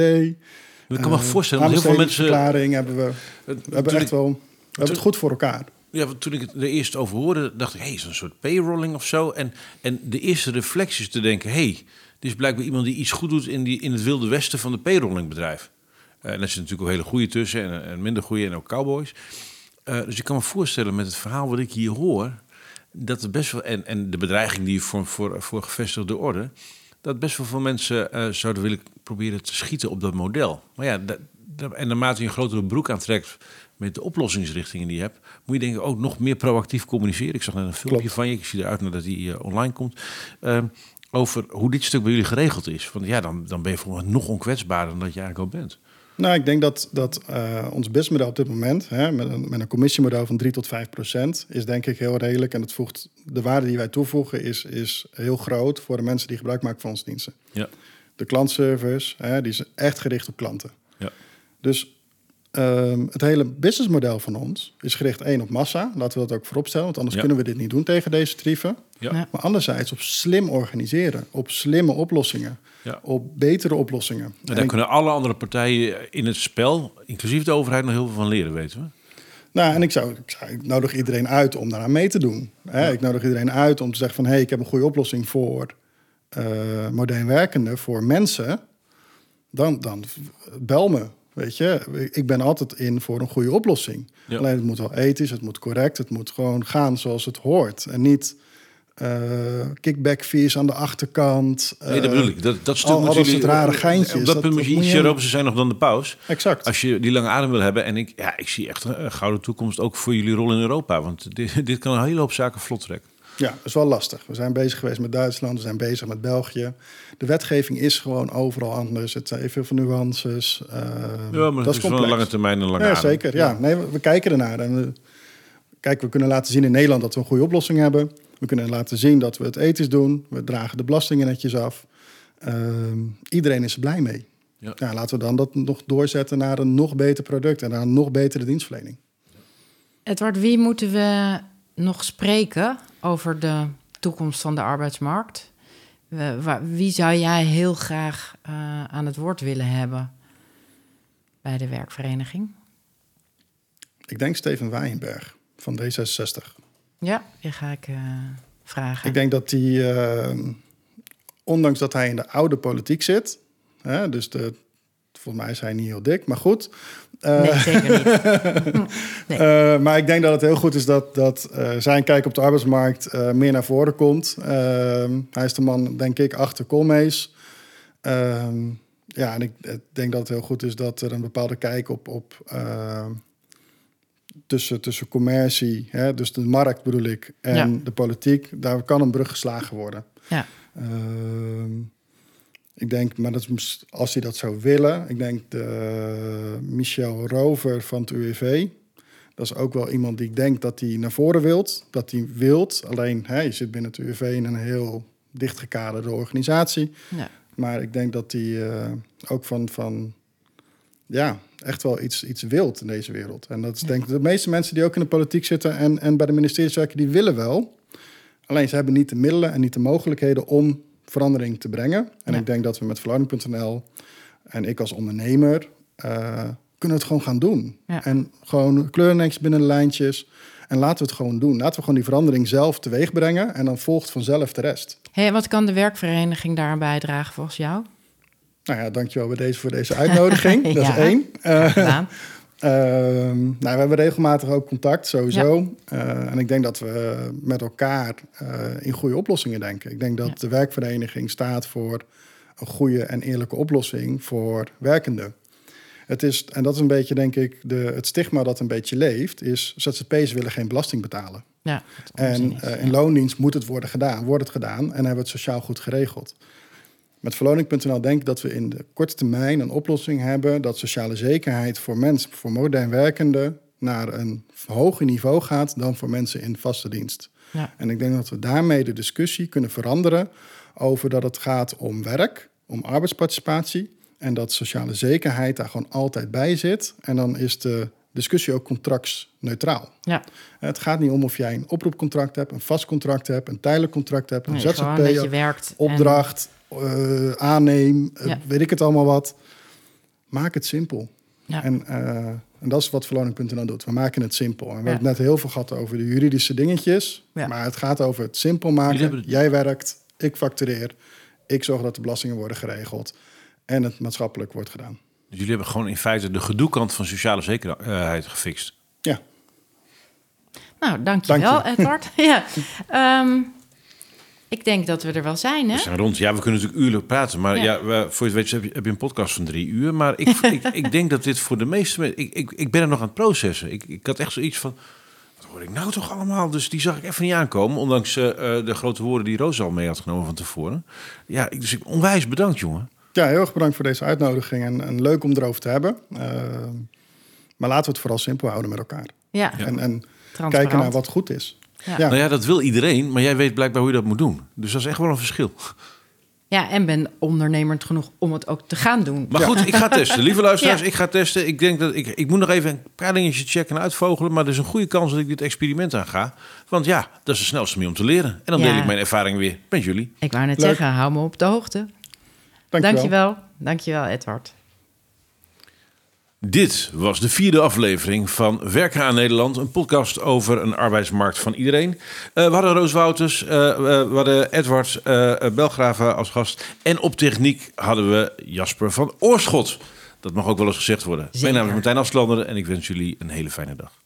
Ik kan me eh, voorstellen heel veel mensen... aanbestedingsverklaring hebben we. Het- We hebben echt ik- wel, we hebben het goed voor elkaar. Ja, want toen ik het er eerst over hoorde, dacht ik, hé, hey, is een soort payrolling of zo? En, en de eerste reflex is te denken, hé, hey, dit is blijkbaar iemand die iets goed doet in, die, in het wilde westen van de payrollingbedrijf. Eh, en daar zitten natuurlijk ook hele goede tussen en, en minder goede en ook cowboys. Eh, dus ik kan me voorstellen met het verhaal wat ik hier hoor, dat er best wel, en, en de bedreiging die voor, voor, voor gevestigde orde, dat best wel veel mensen eh, zouden willen proberen te schieten op dat model. Maar ja, dat, dat- en naarmate je een grotere broek aantrekt met de oplossingsrichtingen die je hebt, moet je denk ik ook nog meer proactief communiceren. Ik zag net een filmpje Klopt. van je, ik zie eruit nadat die eh, online komt, ehm, over hoe dit stuk bij jullie geregeld is. Want ja, dan, dan ben je volgens mij nog onkwetsbaarder dan dat je eigenlijk al bent. Nou, ik denk dat, dat eh, ons businessmodel op dit moment, hè, met, een, met een commissiemodel van 3 tot 5 procent, is denk ik heel redelijk. En het voegt, de waarde die wij toevoegen is, is heel groot voor de mensen die gebruik maken van onze diensten. Ja. De klantservice, hè, die is echt gericht op klanten. Ja. Dus ehm, het hele businessmodel van ons is gericht één op massa. Laten we dat ook vooropstellen, want anders Ja. kunnen we dit niet doen tegen deze tarieven. Ja. Maar anderzijds op slim organiseren, op slimme oplossingen, Ja. op betere oplossingen. En En daar ik- kunnen alle andere partijen in het spel, inclusief de overheid, nog heel veel van leren, weten we. Nou, en ik, zou, ik, zou, ik nodig iedereen uit om daaraan mee te doen. Hè? Ik nodig iedereen uit om te zeggen van... hé, hey, ik heb een goede oplossing voor eh, modern werkenden, voor mensen. Dan, dan bel me, weet je. Ik ben altijd in voor een goede oplossing. Ja. Alleen het moet wel ethisch, het moet correct... het moet gewoon gaan zoals het hoort. En niet eh, kickback fees aan de achterkant. Nee, dat eh, bedoel ik. Dat, dat stuk al- al jullie- soort rare geintjes, Op dat, punt moet je iets Europese zijn nog dan de paus. Exact. Als je die lange adem wil hebben. En ik, ja, ik zie echt een gouden toekomst ook voor jullie rol in Europa. Want dit, dit kan een hele hoop zaken vlot trekken. Ja, dat is wel lastig. We zijn bezig geweest met Duitsland, we zijn bezig met België. De wetgeving is gewoon overal anders. Het zijn veel van nuances. eh, Ja, maar dat is wel een lange termijn en een lange Ja, zeker. Ja. Nee, we, we kijken ernaar. En we, kijk, we kunnen laten zien in Nederland dat we een goede oplossing hebben. We kunnen laten zien dat we het ethisch doen. We dragen de belastingen netjes af. Ehm, iedereen is er blij mee. Ja. Ja. laten we dan dat nog doorzetten naar een nog beter product en naar een nog betere dienstverlening. Edward, wie moeten we nog spreken over de toekomst van de arbeidsmarkt? Wie zou jij heel graag eh, aan het woord willen hebben bij de werkvereniging? Ik denk Steven Waaienberg van D66. Ja, die ga ik eh, vragen. Ik denk dat hij, eh, ondanks dat hij in de oude politiek zit, hè, dus de, volgens mij is hij niet heel dik, maar goed. Eh, Nee, zeker niet. Nee. eh, maar ik denk dat het heel goed is dat, dat eh, zijn kijk op de arbeidsmarkt meer naar voren komt. Eh, hij is de man, denk ik, achter Colmees. Eh, ja, en ik, ik denk dat het heel goed is dat er een bepaalde kijk op, op eh, tussen, tussen commercie, hè, dus de markt bedoel ik, en Ja. de politiek, daar kan een brug geslagen worden. Ja. Ehm, ik denk, maar dat als hij dat zou willen, ik denk de Michel Rover van het UWV. Dat is ook wel iemand die ik denk dat hij naar voren wilt. Dat hij wilt. Alleen, hè, je zit binnen het UWV in een heel dichtgekaderde organisatie. Ja. Maar ik denk dat hij eh, ook van, van ja, echt wel iets, iets wilt in deze wereld. En dat is denk ik de meeste mensen die ook in de politiek zitten en, en bij de ministeries werken, die willen wel. Alleen ze hebben niet de middelen en niet de mogelijkheden om verandering te brengen. En Ja. ik denk dat we met verandering.nl en ik als ondernemer eh, kunnen het gewoon gaan doen. Ja. En gewoon kleurniks binnen de lijntjes. En laten we het gewoon doen. Laten we gewoon die verandering zelf teweeg brengen. En dan volgt vanzelf de rest. Hey, wat kan de werkvereniging daar bijdragen volgens jou? Nou ja, dankjewel bij deze voor deze uitnodiging. Dat is één. Nou, we hebben regelmatig ook contact, sowieso. Eh, en ik denk dat we met elkaar eh, in goede oplossingen denken. Ik denk dat Ja. de werkvereniging staat voor een goede en eerlijke oplossing voor werkenden. Het is, en dat is een beetje, denk ik, de, het stigma dat een beetje leeft, is ZZP'ers willen geen belasting betalen. Ja, En eh, in loondienst moet het worden gedaan, wordt het gedaan en hebben we het sociaal goed geregeld. Met verloning.nl denk ik dat we in de korte termijn een oplossing hebben dat sociale zekerheid voor mensen, voor modern werkenden, naar een hoger niveau gaat dan voor mensen in vaste dienst. Ja. En ik denk dat we daarmee de discussie kunnen veranderen over dat het gaat om werk, om arbeidsparticipatie en dat sociale zekerheid daar gewoon altijd bij zit. En dan is de discussie ook contractsneutraal. Ja, Het gaat niet om of jij een oproepcontract hebt, een vast contract hebt, een tijdelijk contract hebt, een nee, werkt. en- opdracht, eh, aanneem, eh, Ja. weet ik het allemaal wat. Maak het simpel. Ja. En, eh, en dat is wat Verloning.nl doet. We maken het simpel. En we Ja. hebben het net heel veel gehad over de juridische dingetjes. Ja. Maar het gaat over het simpel maken. het- Jij werkt, ik factureer. Ik zorg dat de belastingen worden geregeld. En het maatschappelijk wordt gedaan. Dus jullie hebben gewoon in feite de gedoekant van sociale zekerheid gefixt. Ja, Nou, dankjewel, Dank Edward. ja. Ehm, ik denk dat we er wel zijn, hè? We zijn rond. Ja, we kunnen natuurlijk uren praten. Maar Ja. voor je het weet heb je, heb je een podcast van drie uur. Maar ik, ik, ik denk dat dit voor de meeste mensen... Ik, ik, ik ben er nog aan het processen. Ik, ik had echt zoiets van... Wat hoor ik nou toch allemaal? Dus die zag ik even niet aankomen. Ondanks eh, eh, de grote woorden die Roos al mee had genomen van tevoren. Ja, ik, dus ik onwijs bedankt, jongen. ja heel erg bedankt voor deze uitnodiging. En, en leuk om erover te hebben. Eh, maar laten we het vooral simpel houden met elkaar. Ja, En, en kijken naar wat goed is. Ja. Nou ja, dat wil iedereen. Maar jij weet blijkbaar hoe je dat moet doen. Dus dat is echt wel een verschil. Ja, en ben ondernemend genoeg om het ook te gaan doen. Maar goed, ik ga testen. Lieve luisteraars, Ja. ik ga testen. Ik denk dat ik, ik moet nog even een paar dingetjes checken en uitvogelen. Maar er is een goede kans dat ik dit experiment aan ga. Want ja, dat is de snelste manier om te leren. En dan Ja. deel ik mijn ervaring weer met jullie. Ik wou net Leuk. zeggen, hou me op de hoogte. Dankjewel. Dankjewel. Dankjewel, Edward. Dit was de vierde aflevering van Werken aan Nederland. Een podcast over een arbeidsmarkt van iedereen. Eh, we hadden Roos Wouters, eh, we hadden Edward eh Belgraven als gast. En op techniek hadden we Jasper van Oorschot. Dat mag ook wel eens gezegd worden. Mijn naam is. Martijn Afslander en ik wens jullie een hele fijne dag.